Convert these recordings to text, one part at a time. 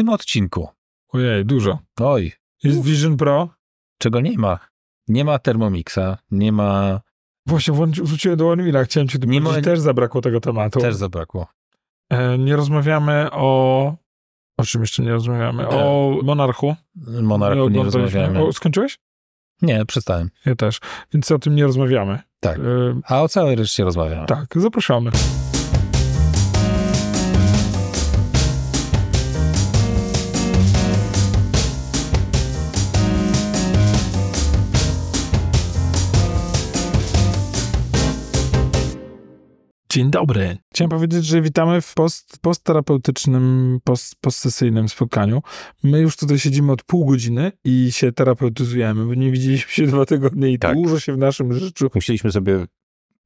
tym odcinku. Ojej, dużo. Oj, Jest Vision Pro. czego nie ma? Nie ma Thermomixa, nie ma... Właśnie wrzuciłem do OneMilla, chciałem ci Nie ma- też zabrakło tego tematu. Też zabrakło. E, nie rozmawiamy o... O czym jeszcze nie rozmawiamy? O Monarchu. Monarchu nie oglądaliśmy. rozmawiamy. O, skończyłeś? Nie, przestałem. Ja też. Więc o tym nie rozmawiamy. Tak. E, A o całej reszcie rozmawiamy. tak, zapraszamy. Dzień dobry. Chciałem powiedzieć, że witamy w post, postterapeutycznym, post, postsesyjnym spotkaniu. My już tutaj siedzimy od pół godziny i się terapeutyzujemy, bo nie widzieliśmy się dwa tygodnie i Tak. dużo się w naszym życiu. Musieliśmy sobie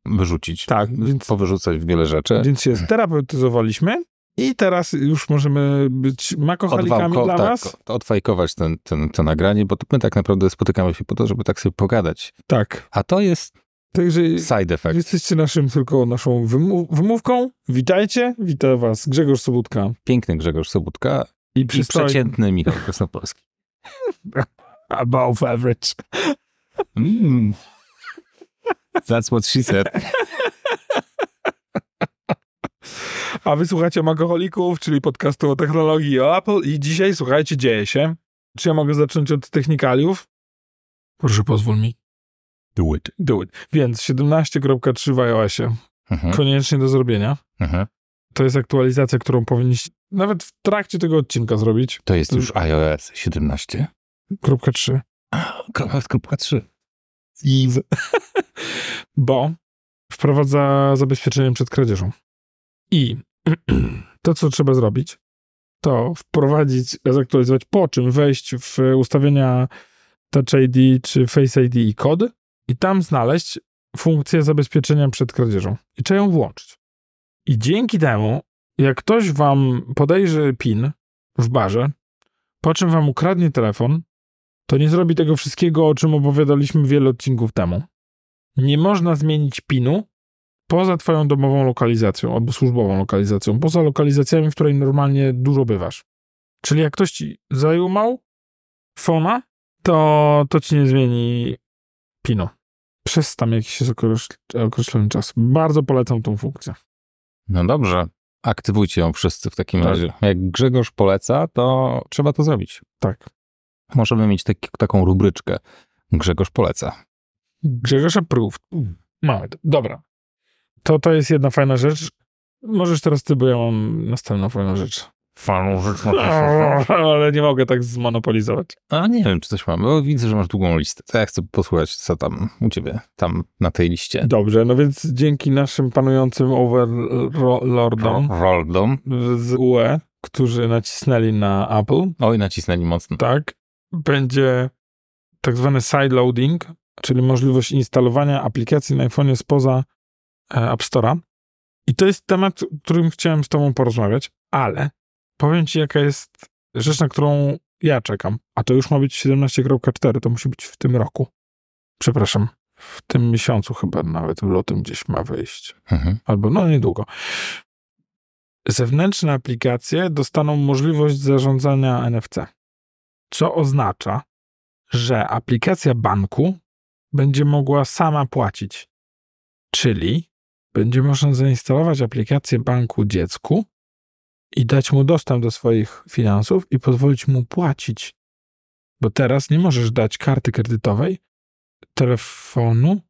wyrzucić. Tak, więc Powyrzucać wiele rzeczy. Więc się sterapeutyzowaliśmy i teraz już możemy być makochalikami Odwałko- dla tak, was. odfajkować ten, ten, to nagranie, bo my tak naprawdę spotykamy się po to, żeby tak sobie pogadać. Tak. A to jest Także side effect. jesteście naszym tylko naszą wymów wymówką. Witajcie. Witam was Grzegorz Sobutka Piękny Grzegorz Sobutka i i przeciętny Michał Krasnopolski. above average. Mm. That's what she said. A wysłuchacie Makoholików, czyli podcastu o technologii i o Apple i dzisiaj, słuchajcie, dzieje się. Czy ja mogę zacząć od technikaliów? Proszę pozwól mi. Do it. Do it. Więc 17.3 w iOSie. Mhm. Koniecznie do zrobienia. Mhm. To jest aktualizacja, którą powinniście nawet w trakcie tego odcinka zrobić. To jest już iOS 17. Kropka 3. Kropka, kropka 3. Eve. Bo wprowadza zabezpieczenie przed kradzieżą. I to, co trzeba zrobić, to wprowadzić, zaktualizować, po czym wejść w ustawienia Touch ID czy Face ID i kod i tam znaleźć funkcję zabezpieczenia przed kradzieżą. I trzeba ją włączyć. I dzięki temu, jak ktoś wam podejrzy PIN w barze, po czym wam ukradnie telefon, to nie zrobi tego wszystkiego, o czym opowiadaliśmy wiele odcinków temu. Nie można zmienić PIN-u poza twoją domową lokalizacją albo służbową lokalizacją, poza lokalizacjami, w której normalnie dużo bywasz. Czyli jak ktoś ci zajumał fona, to, to ci nie zmieni PIN-u. Przez tam jakiś określony czas. Bardzo polecam tą funkcję. No dobrze. Aktywujcie ją wszyscy w takim Tak. razie. Jak Grzegorz poleca, to trzeba to zrobić. Tak. Możemy mieć taki, taką rubryczkę. Grzegorz poleca. Grzegorz approved. Mamy to. Dobra. To, to jest jedna fajna rzecz. Możesz teraz ty, bo ja mam następną fajną rzecz. Fajną rzecz Ale nie mogę tak zmonopolizować. A nie wiem, czy coś mam, bo widzę, że masz długą listę. To ja chcę posłuchać, co tam u ciebie, tam na tej liście. Dobrze, no więc dzięki naszym panującym overlordom Roldom. z UE, którzy nacisnęli na Apple, Oj, nacisnęli mocno. tak, będzie tak zwany sideloading, czyli możliwość instalowania aplikacji na iPhone'ie spoza e, App Store'a. I to jest temat, o którym chciałem z tobą porozmawiać, ale powiem ci, jaka jest rzecz, na którą ja czekam. A to już ma być 17.4, to musi być w tym roku. Przepraszam, w tym miesiącu chyba nawet, w lutym gdzieś ma wyjść. Mhm. Albo no niedługo. Zewnętrzne aplikacje dostaną możliwość zarządzania NFC, co oznacza, że aplikacja banku będzie mogła sama płacić. Czyli będzie można zainstalować aplikację banku dziecku i dać mu dostęp do swoich finansów i pozwolić mu płacić. Bo teraz nie możesz dać karty kredytowej telefonu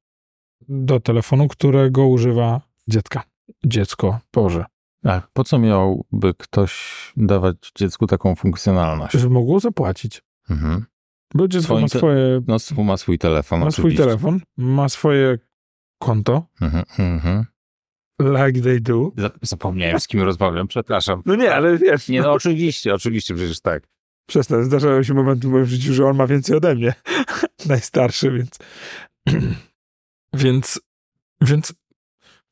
do telefonu, którego używa dziecka. Dziecko, Boże. Tak, po co miałby ktoś dawać dziecku taką funkcjonalność? Żeby mogło zapłacić. Mhm. Bo dziecko Swoim ma swoje, No, swój- ma swój telefon ma swój oczywiście. telefon, ma swoje konto, Mhm, mhm. Like they do. Za- Zapomniałem, z kim rozmawiam, przepraszam. No nie, ale wiesz, Nie, no oczywiście, oczywiście, przecież tak. Przestań, zdarzają się momenty w moim życiu, że on ma więcej ode mnie. Najstarszy, więc... więc... Więc...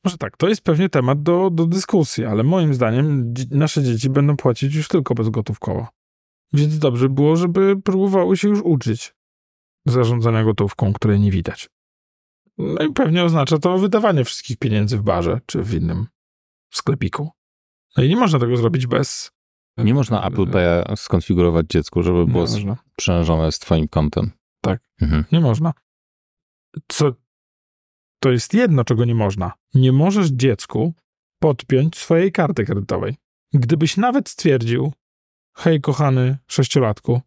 Może tak, to jest pewnie temat do, do dyskusji, ale moim zdaniem nasze dzieci będą płacić już tylko bezgotówkowo. Więc dobrze było, żeby próbowały się już uczyć zarządzania gotówką, której nie widać. No i pewnie oznacza to wydawanie wszystkich pieniędzy w barze czy w innym sklepiku. No i nie można tego zrobić bez Nie można Apple Pay skonfigurować dziecku, żeby było można. sprzężone z twoim kontem. Tak. Mhm. Nie można. Co? To jest jedno, czego nie można. Nie możesz dziecku podpiąć swojej karty kredytowej. Gdybyś nawet stwierdził, hej kochany sześciolatku,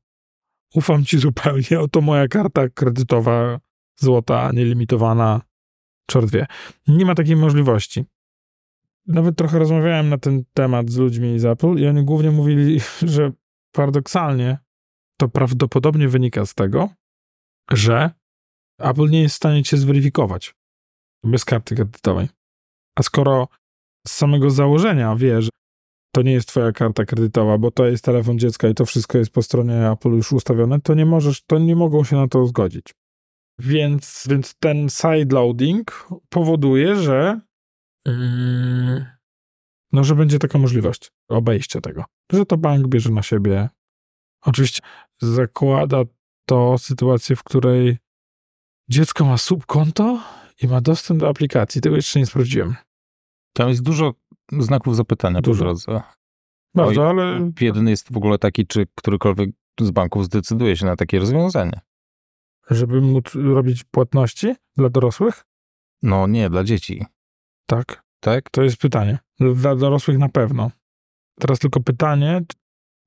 ufam ci zupełnie, oto moja karta kredytowa złota, nielimitowana, czort wie. Nie ma takiej możliwości. Nawet trochę rozmawiałem na ten temat z ludźmi z Apple i oni głównie mówili, że paradoksalnie to prawdopodobnie wynika z tego, że Apple nie jest w stanie cię zweryfikować bez karty kredytowej. A skoro z samego założenia wie, że to nie jest twoja karta kredytowa, bo to jest telefon dziecka i to wszystko jest po stronie Apple już ustawione, to nie możesz, to nie mogą się na to zgodzić. Więc, więc ten sideloading powoduje, że mm, no, że będzie taka możliwość obejścia tego, że to bank bierze na siebie. Oczywiście zakłada to sytuację, w której dziecko ma subkonto i ma dostęp do aplikacji. Tego jeszcze nie sprawdziłem. Tam jest dużo znaków zapytania Dużo. po drodze. Bardzo, Oj, ale Jeden jest w ogóle taki, czy którykolwiek z banków zdecyduje się na takie rozwiązanie. Żeby móc robić płatności dla dorosłych? No nie, dla dzieci. Tak. Tak? To jest pytanie. Dla dorosłych na pewno. Teraz tylko pytanie,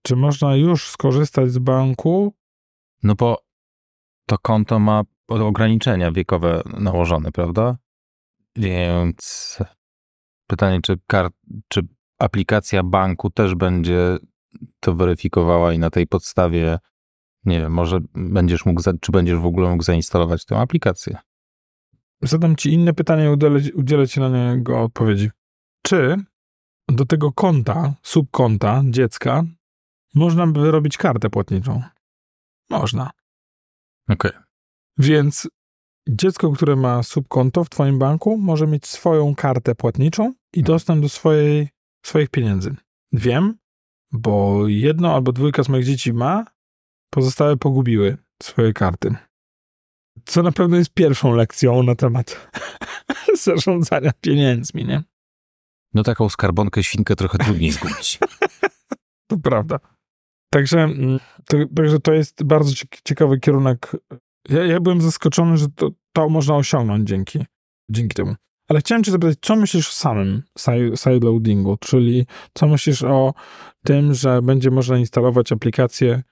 czy można już skorzystać z banku? No bo to konto ma ograniczenia wiekowe nałożone, prawda? Więc pytanie, czy, kar- czy aplikacja banku też będzie to weryfikowała i na tej podstawie, nie wiem, może będziesz mógł, czy będziesz w ogóle mógł zainstalować tę aplikację? Zadam ci inne pytanie i udzielę, udzielę ci na niego odpowiedzi. Czy do tego konta, subkonta dziecka można by wyrobić kartę płatniczą? Można. Okej. Więc dziecko, które ma subkonto w twoim banku, może mieć swoją kartę płatniczą i dostęp do swojej, swoich pieniędzy. Wiem, bo jedno albo dwójka z moich dzieci ma, pozostałe pogubiły swoje karty. Co na pewno jest pierwszą lekcją na temat zarządzania pieniędzmi, nie? No taką skarbonkę świnkę trochę trudniej zgubić. To prawda. Także, mm, to, także to jest bardzo cie- ciekawy kierunek. Ja, ja byłem zaskoczony, że to, to można osiągnąć dzięki, dzięki temu. Ale chciałem cię zapytać, co myślisz o samym si- sideloadingu, czyli co myślisz o tym, że będzie można instalować aplikację na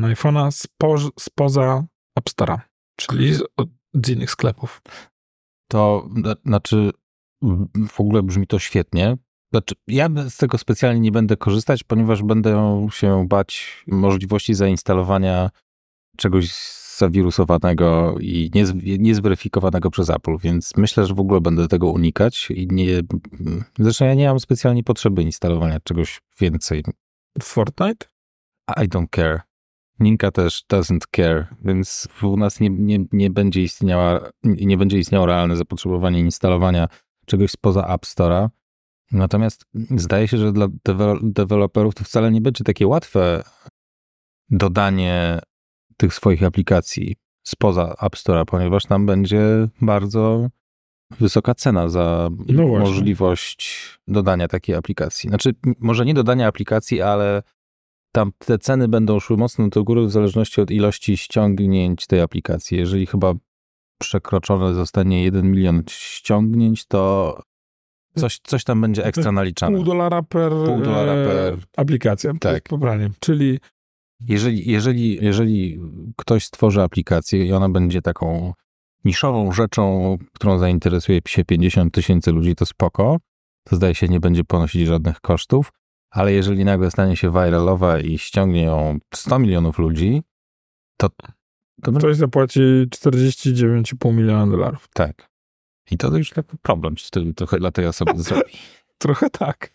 iPhone'a spo, spoza App Store'a, czyli z, z innych sklepów. To na- znaczy, w- ogóle brzmi to świetnie. Znaczy, ja z tego specjalnie nie będę korzystać, ponieważ będę się bać możliwości zainstalowania czegoś zawirusowanego i niez- niezweryfikowanego przez Apple, więc myślę, że w ogóle będę tego unikać i nie. Zresztą ja nie mam specjalnie potrzeby instalowania czegoś więcej. Fortnite? I don't care. Ninka też doesn't care, więc u nas nie, nie, nie, będzie istniała, nie będzie istniało realne zapotrzebowanie instalowania czegoś spoza App Store'a. Natomiast zdaje się, że dla dewe- deweloperów to wcale nie będzie takie łatwe dodanie tych swoich aplikacji spoza App Store'a, ponieważ tam będzie bardzo wysoka cena za No możliwość dodania takiej aplikacji. Znaczy, może nie dodania aplikacji, ale tam te ceny będą szły mocno do góry w zależności od ilości ściągnięć tej aplikacji. Jeżeli chyba przekroczone zostanie 1 milion ściągnięć, to coś, coś tam będzie ekstra naliczane. Pół dolara per, Pół dolara e, per- aplikacja. To Tak. pobranie. Czyli Jeżeli, jeżeli, jeżeli ktoś stworzy aplikację i ona będzie taką niszową rzeczą, którą zainteresuje się 50 tysięcy ludzi, to spoko. To zdaje się nie będzie ponosić żadnych kosztów. Ale jeżeli nagle stanie się viralowa i ściągnie ją 100 milionów ludzi, to, to ktoś zapłaci 49,5 miliona dolarów. tak. I to już taki problem z tym trochę dla tej osoby zrobi. Trochę tak.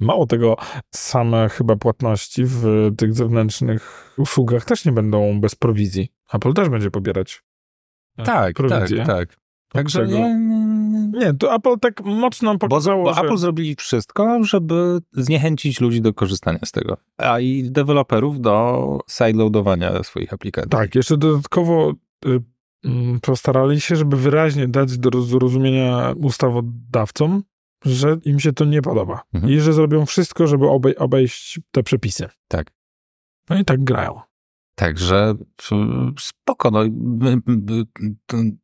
Mało tego, same chyba płatności w tych zewnętrznych usługach też nie będą bez prowizji. Apple też będzie pobierać e, Tak, tak, prowizję. tak. Także czego- nie, to Apple tak mocno Bo, pokazało, bo że... Apple zrobili wszystko, żeby zniechęcić ludzi do korzystania z tego, a i deweloperów do sideloadowania swoich aplikacji. Tak, jeszcze dodatkowo y, mm, postarali się, żeby wyraźnie dać do zrozumienia ustawodawcom, że im się to nie podoba Mhm. i że zrobią wszystko, żeby obej- obejść te przepisy. Tak. No i tak grają. Także spoko, no,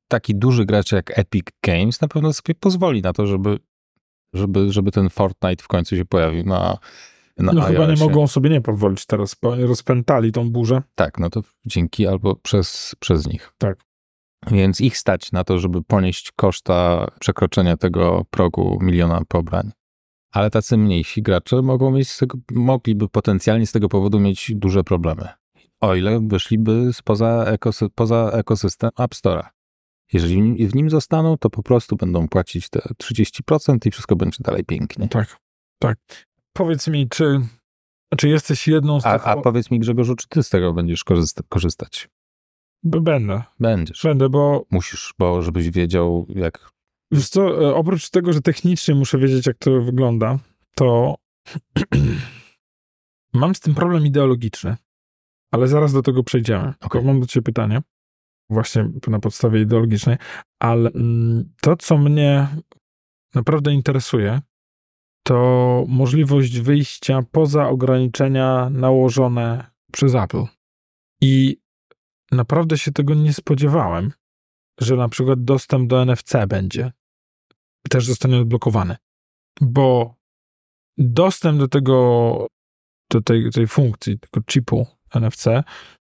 taki duży gracz jak Epic Games na pewno sobie pozwoli na to, żeby, żeby, żeby ten Fortnite w końcu się pojawił na, na No chyba nie iOSie. mogą sobie nie pozwolić teraz, bo rozpętali tą burzę. Tak, no to dzięki albo przez, przez nich. Tak. Więc ich stać na to, żeby ponieść koszta przekroczenia tego progu miliona pobrań. Ale tacy mniejsi gracze mogą mieć z tego, mogliby potencjalnie z tego powodu mieć duże problemy. O ile wyszliby spoza, ekosy, poza ekosystem App Store'a. Jeżeli w nim- zostaną, to po prostu będą płacić te 30% i wszystko będzie dalej pięknie. Tak, tak. Powiedz mi, czy, czy jesteś jedną z A, tych... a powiedz mi, Grzegorzu, czy ty z tego będziesz korzysta- korzystać? Będę, Będziesz. będę, bo Musisz, bo żebyś wiedział, jak wiesz co, e, oprócz tego, że technicznie muszę wiedzieć, jak to wygląda, to mam z tym problem ideologiczny, ale zaraz do tego przejdziemy. Okej. mam do ciebie pytanie, właśnie na podstawie ideologicznej, ale mm, to, co mnie naprawdę interesuje, to możliwość wyjścia poza ograniczenia nałożone przez Apple. I naprawdę się tego nie spodziewałem, że na przykład dostęp do NFC będzie też zostanie odblokowany. Bo dostęp do tego, do tej, tej funkcji, tego chipu NFC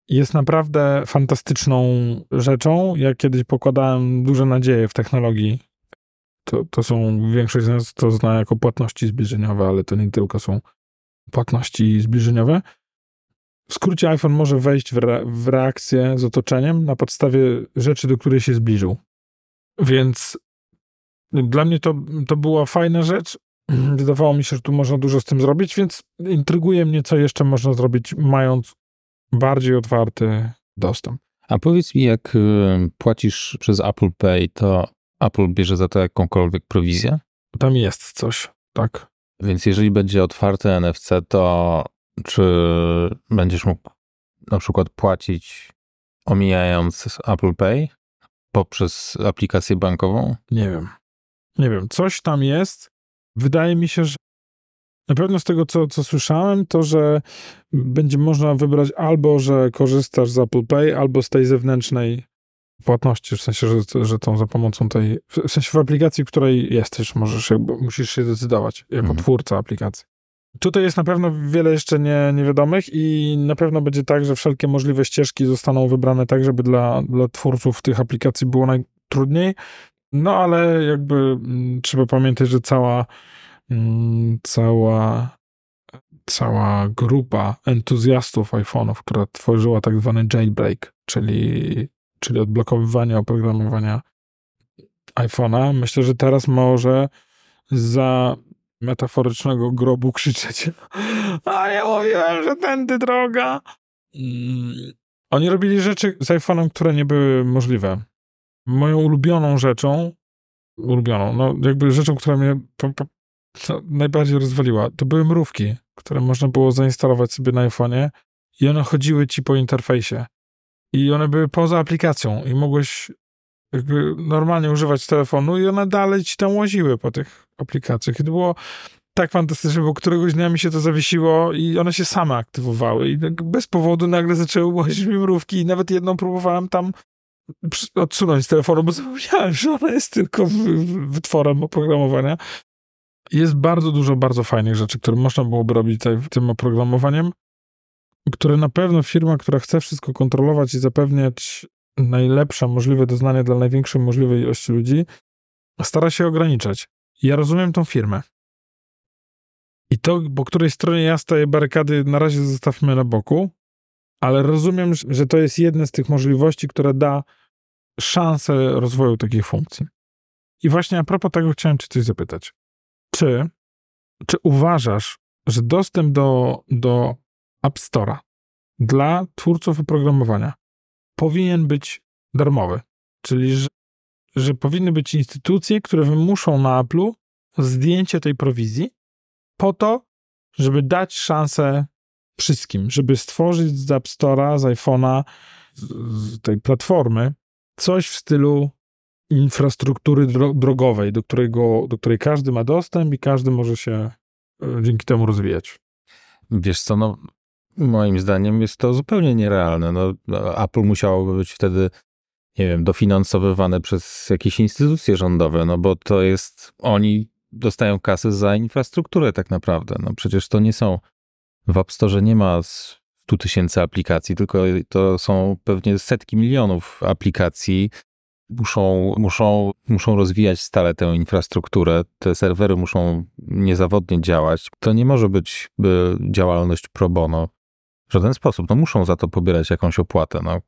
jest naprawdę fantastyczną rzeczą. Ja kiedyś pokładałem duże nadzieje w technologii. To, to są, większość z nas to zna jako płatności zbliżeniowe, ale to nie tylko są płatności zbliżeniowe. W skrócie iPhone może wejść w, re, w reakcję z otoczeniem na podstawie rzeczy, do której się zbliżył. Więc dla mnie to, to była fajna rzecz. Wydawało mi się, że tu można dużo z tym zrobić, więc intryguje mnie, co jeszcze można zrobić, mając bardziej otwarty dostęp. A powiedz mi, jak y, płacisz przez Apple Pay, to Apple bierze za to jakąkolwiek prowizję? Tam jest coś, tak? Więc jeżeli będzie otwarte NFC, to czy będziesz mógł na przykład płacić omijając Apple Pay poprzez aplikację bankową? Nie wiem. Nie wiem, coś tam jest. Wydaje mi się, że na pewno z tego, co, co słyszałem, to, że będzie można wybrać albo, że korzystasz z Apple Pay, albo z tej zewnętrznej płatności, w sensie, że, że tą za pomocą tej, w sensie w aplikacji, w której jesteś, możesz jakby, musisz się zdecydować jako Mhm. twórca aplikacji. Tutaj jest na pewno wiele jeszcze nie, niewiadomych i na pewno będzie tak, że wszelkie możliwe ścieżki zostaną wybrane tak, żeby dla, dla twórców tych aplikacji było najtrudniej. No ale jakby mm, trzeba pamiętać, że cała, cała, cała grupa entuzjastów iPhone'ów, która tworzyła tak zwany jailbreak, czyli, czyli odblokowywanie oprogramowania iPhone'a, myślę, że teraz może za metaforycznego grobu krzyczeć a ja mówiłem, że tędy droga. Mm, Oni robili rzeczy z iPhone'em, które nie były możliwe. Moją ulubioną rzeczą, ulubioną, no jakby rzeczą, która mnie co najbardziej rozwaliła, to były mrówki, które można było zainstalować sobie na iPhone'ie i one chodziły ci po interfejsie. I one były poza aplikacją i mogłeś jakby normalnie używać telefonu i one dalej ci tam łaziły po tych aplikacjach. I to było tak fantastyczne, bo któregoś dnia mi się to zawiesiło i one się same aktywowały i tak bez powodu nagle zaczęły łazić mi mrówki i nawet jedną próbowałem tam odsunąć z telefonu, bo zapomniałem, że ona jest tylko wytworem oprogramowania. Jest bardzo dużo bardzo fajnych rzeczy, które można byłoby robić tutaj tym oprogramowaniem, które na pewno firma, która chce wszystko kontrolować i zapewniać najlepsze możliwe doznanie dla największej możliwej ilości ludzi, stara się ograniczać. Ja rozumiem tą firmę. I to, po której stronie ja staję barykady, na razie zostawmy na boku, ale rozumiem, że to jest jedna z tych możliwości, która da szansę rozwoju takich funkcji. I właśnie a propos tego chciałem cię coś zapytać. Czy, czy uważasz, że dostęp do, do App Store'a dla twórców oprogramowania powinien być darmowy? Czyli, że, że powinny być instytucje, które wymuszą na Apple'u zdjęcie tej prowizji po to, żeby dać szansę wszystkim, żeby stworzyć z App Store'a, z iPhone'a, z, z tej platformy coś w stylu infrastruktury dro drogowej, do, którego, do której każdy ma dostęp i każdy może się e, dzięki temu rozwijać. Wiesz co, no moim zdaniem jest to zupełnie nierealne. No, Apple musiałoby być wtedy, nie wiem, dofinansowywane przez jakieś instytucje rządowe, no bo to jest, oni dostają kasy za infrastrukturę tak naprawdę. No przecież to nie są, w App Store nie ma 100 tysięcy aplikacji, tylko to są pewnie setki milionów aplikacji. Muszą, muszą, muszą rozwijać stale tę infrastrukturę, te serwery muszą niezawodnie działać. To nie może być działalność pro bono w żaden sposób. No muszą za to pobierać jakąś opłatę. No.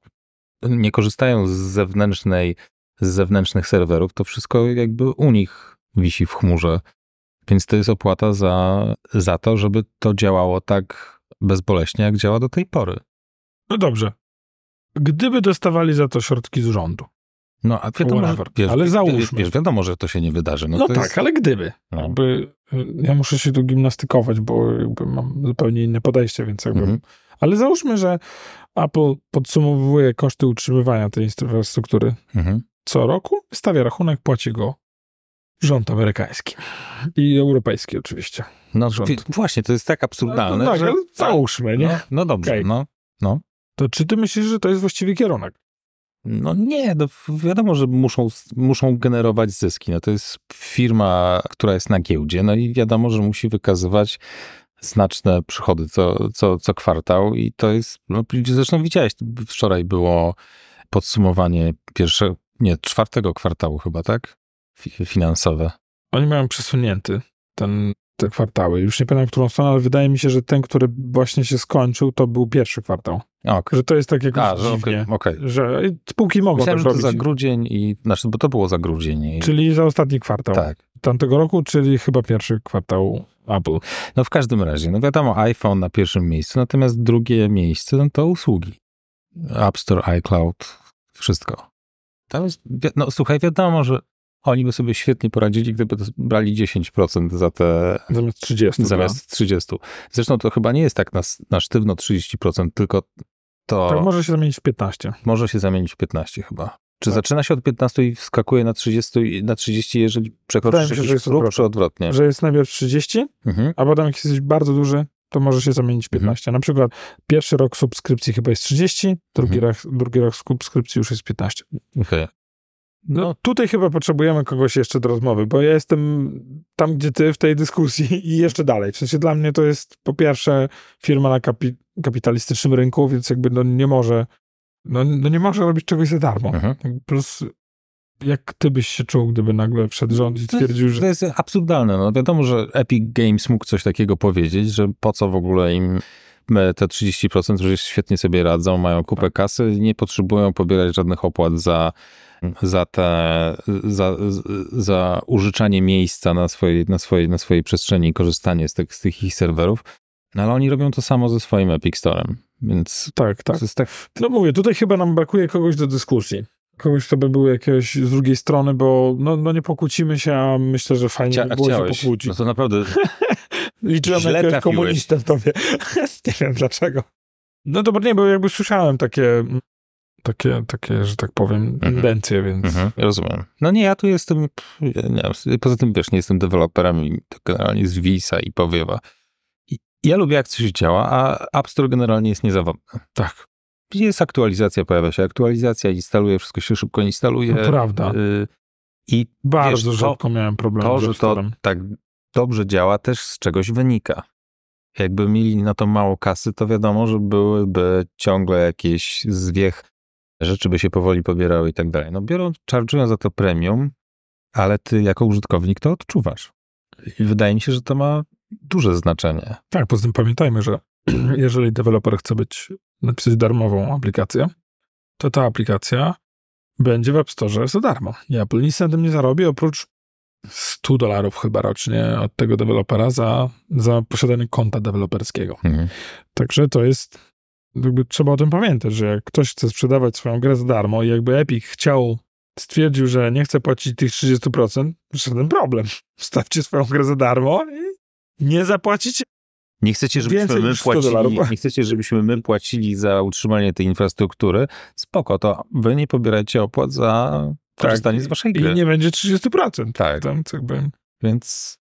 Nie korzystają z zewnętrznej, z zewnętrznych serwerów, to wszystko jakby u nich wisi w chmurze. Więc to jest opłata za, za to, żeby to działało tak bezboleśnie, jak działa do tej pory. No dobrze. Gdyby dostawali za to środki z rządu. No, a wiadomo, że, wiesz, ale załóżmy. Wiesz, wiadomo, że to się nie wydarzy. No, no tak, jest... ale gdyby. No. Jakby, ja muszę się tu gimnastykować, bo mam zupełnie inne podejście, więc jakby... Mhm. Ale załóżmy, że Apple podsumowuje koszty utrzymywania tej infrastruktury. Mhm. Co roku stawia rachunek, płaci go rząd amerykański. I europejski oczywiście. No rząd. właśnie, to jest tak absurdalne, no, no, że... Tak, załóżmy, nie? No, no dobrze, okay. no, no. To czy ty myślisz, że to jest właściwy kierunek? No nie, no wiadomo, że muszą, muszą generować zyski. No to jest firma, która jest na giełdzie, no i wiadomo, że musi wykazywać znaczne przychody co, co, co kwartał i to jest, no zresztą widziałeś, wczoraj było podsumowanie pierwszego, nie, czwartego kwartału chyba, tak? Finansowe. Oni mają przesunięty ten, te kwartały. Już nie pamiętam, którą stronę, ale wydaje mi się, że ten, który właśnie się skończył, to był pierwszy kwartał. Okay. Że to jest tak jakoś A, że, dziwnie, okay, okay. że spółki mogą Myślałem, tak że robić. to za grudzień i, znaczy, bo to było za grudzień. I... Czyli za ostatni kwartał. Tak. Tamtego roku, czyli chyba pierwszy kwartał Apple. No w każdym razie, no wiadomo, iPhone na pierwszym miejscu, natomiast drugie miejsce no to usługi. App Store, iCloud, wszystko. Tam jest, no słuchaj, wiadomo, że oni by sobie świetnie poradzili, gdyby brali 10% za te... Zamiast 30. Zamiast tak? 30. Zresztą to chyba nie jest tak na, na sztywno 30%, tylko to... Tak może się zamienić w 15. Może się zamienić w 15 chyba. Czy tak. zaczyna się od 15 i wskakuje na 30, na 30 jeżeli przekroczysz się, próg, czy odwrotnie? Że jest najpierw 30, mhm. a potem jak jesteś bardzo duży, to może się zamienić w 15. Mhm. Na przykład pierwszy rok subskrypcji chyba jest 30, drugi, mhm. rok, drugi rok subskrypcji już jest 15. Okej. Okay. No tutaj chyba potrzebujemy kogoś jeszcze do rozmowy, bo ja jestem tam, gdzie ty w tej dyskusji i jeszcze dalej. W sensie dla mnie to jest po pierwsze firma na kapi kapitalistycznym rynku, więc jakby no nie może no, no nie może robić czegoś za darmo. Mhm. Plus jak ty byś się czuł, gdyby nagle wszedł rząd i stwierdził, że... To jest absurdalne. No wiadomo, że Epic Games mógł coś takiego powiedzieć, że po co w ogóle im te 30%, że świetnie sobie radzą, mają kupę tak. kasy, nie potrzebują pobierać żadnych opłat za za, te, za, za użyczanie miejsca na swojej, na swojej, na swojej przestrzeni i korzystanie z tych, z tych ich serwerów. No ale oni robią to samo ze swoim Epic Storem, więc... Tak, tak. tak. No mówię, tutaj chyba nam brakuje kogoś do dyskusji. Kogoś, kto by był jakiegoś z drugiej strony, bo no, no nie pokłócimy się, a myślę, że fajnie Chcia, by było chciałeś. się pokłócić. No to naprawdę... Liczyłem na jakiegoś komunistę w tobie. nie wiem dlaczego. No dobra, nie, bo jakby słyszałem takie takie, takie, że tak powiem, mhm. tendencje, więc... Mhm, rozumiem. No nie, ja tu jestem, nie, poza tym wiesz, nie jestem deweloperem i to generalnie z Visa i powiewa. I ja lubię, jak coś działa, a App Store generalnie jest niezawodny. Tak. Jest aktualizacja, pojawia się aktualizacja, instaluje, wszystko się szybko instaluje. No, prawda. Y I Bardzo wiesz, rzadko to, miałem problem to, że to tak dobrze działa, też z czegoś wynika. Jakby mieli na to mało kasy, to wiadomo, że byłyby ciągle jakieś zwiech rzeczy by się powoli pobierały i tak dalej. No biorą, charge'ują za to premium, ale ty jako użytkownik to odczuwasz. I wydaje mi się, że to ma duże znaczenie. Tak, poza tym pamiętajmy, że jeżeli deweloper chce być, napisać darmową aplikację, to ta aplikacja będzie w App Store za darmo. I Apple nic na tym nie zarobi, oprócz 100 dolarów chyba rocznie od tego dewelopera za, za posiadanie konta deweloperskiego. Mhm. Także to jest jakby trzeba o tym pamiętać, że jak ktoś chce sprzedawać swoją grę za darmo i jakby Epic chciał, stwierdził, że nie chce płacić tych 30%, żaden problem. Wstawcie swoją grę za darmo i nie zapłacicie nie chcecie, żebyśmy my płacili, nie chcecie, żebyśmy my płacili za utrzymanie tej infrastruktury? Spoko, to wy nie pobierajcie opłat za korzystanie z waszej gry. I nie będzie 30%. Tak, Tam, co jakby... więc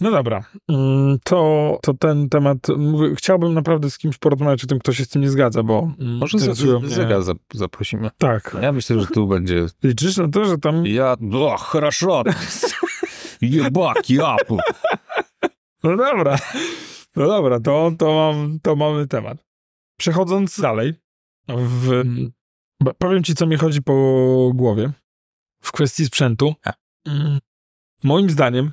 No dobra, Mm, to, to ten temat, mówię, chciałbym naprawdę z kimś porozmawiać o tym, kto się z tym nie zgadza, bo... mm, może interesują mnie- Zega zap- zaprosimy. Tak. Ja myślę, że tu będzie... Liczysz na to, że tam... Ja... O, хорошо. Jebaki, Apple. No dobra, no dobra, to, to, mam, to mamy temat. Przechodząc dalej, w, bo powiem ci, co mi chodzi po głowie w kwestii sprzętu. Mm, Moim zdaniem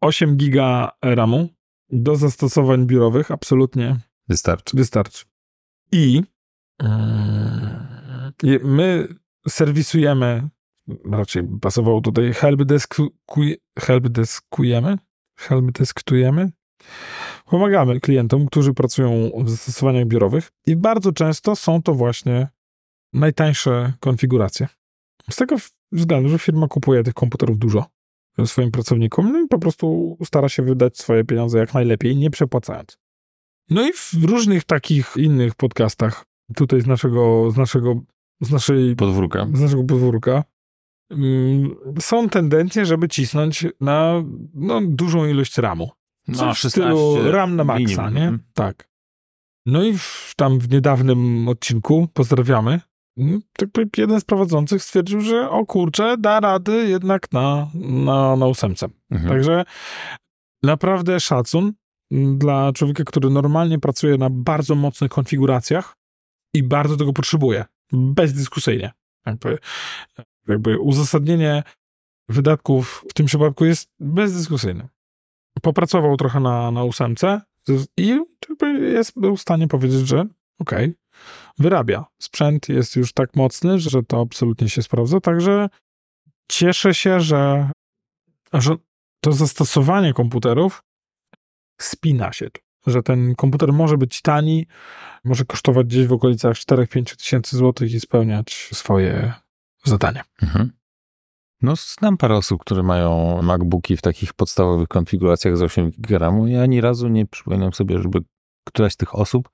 8 giga RAMu do zastosowań biurowych absolutnie Wystarczy. wystarczy. I mm, my serwisujemy, raczej pasowało tutaj helpdesku, helpdeskujemy, helpdesktujemy. Pomagamy klientom, którzy pracują w zastosowaniach biurowych i bardzo często są to właśnie najtańsze konfiguracje. Z tego względu, że firma kupuje tych komputerów dużo swoim pracownikom no i po prostu stara się wydać swoje pieniądze jak najlepiej, nie przepłacając. No i w różnych takich innych podcastach, tutaj z naszego, z naszego, z naszej, Podwórka. z naszego podwórka, mm, są tendencje, żeby cisnąć na no, dużą ilość ramu. Coś w stylu RAM na maksa, minimum. nie? Mhm. Tak. No i w, tam w niedawnym odcinku, pozdrawiamy, jeden z prowadzących stwierdził, że o kurczę, da rady jednak na, na, na ósemce. Mhm. Także naprawdę szacun mm, dla człowieka, który normalnie pracuje na bardzo mocnych konfiguracjach i bardzo tego potrzebuje. Bezdyskusyjnie. Jakby, jakby uzasadnienie wydatków w tym przypadku jest bezdyskusyjne. Popracował trochę na, na ósemce i jest był w stanie powiedzieć, że okej, wyrabia. Sprzęt jest już tak mocny, że to absolutnie się sprawdza, także cieszę się, że, że to zastosowanie komputerów spina się tu. Że ten komputer może być tani, może kosztować gdzieś w okolicach 4-5 tysięcy złotych i spełniać swoje zadanie. Mhm. No, znam parę osób, które mają MacBooki w takich podstawowych konfiguracjach z 8 GB. Ja ani razu nie przypominam sobie, żeby któraś z tych osób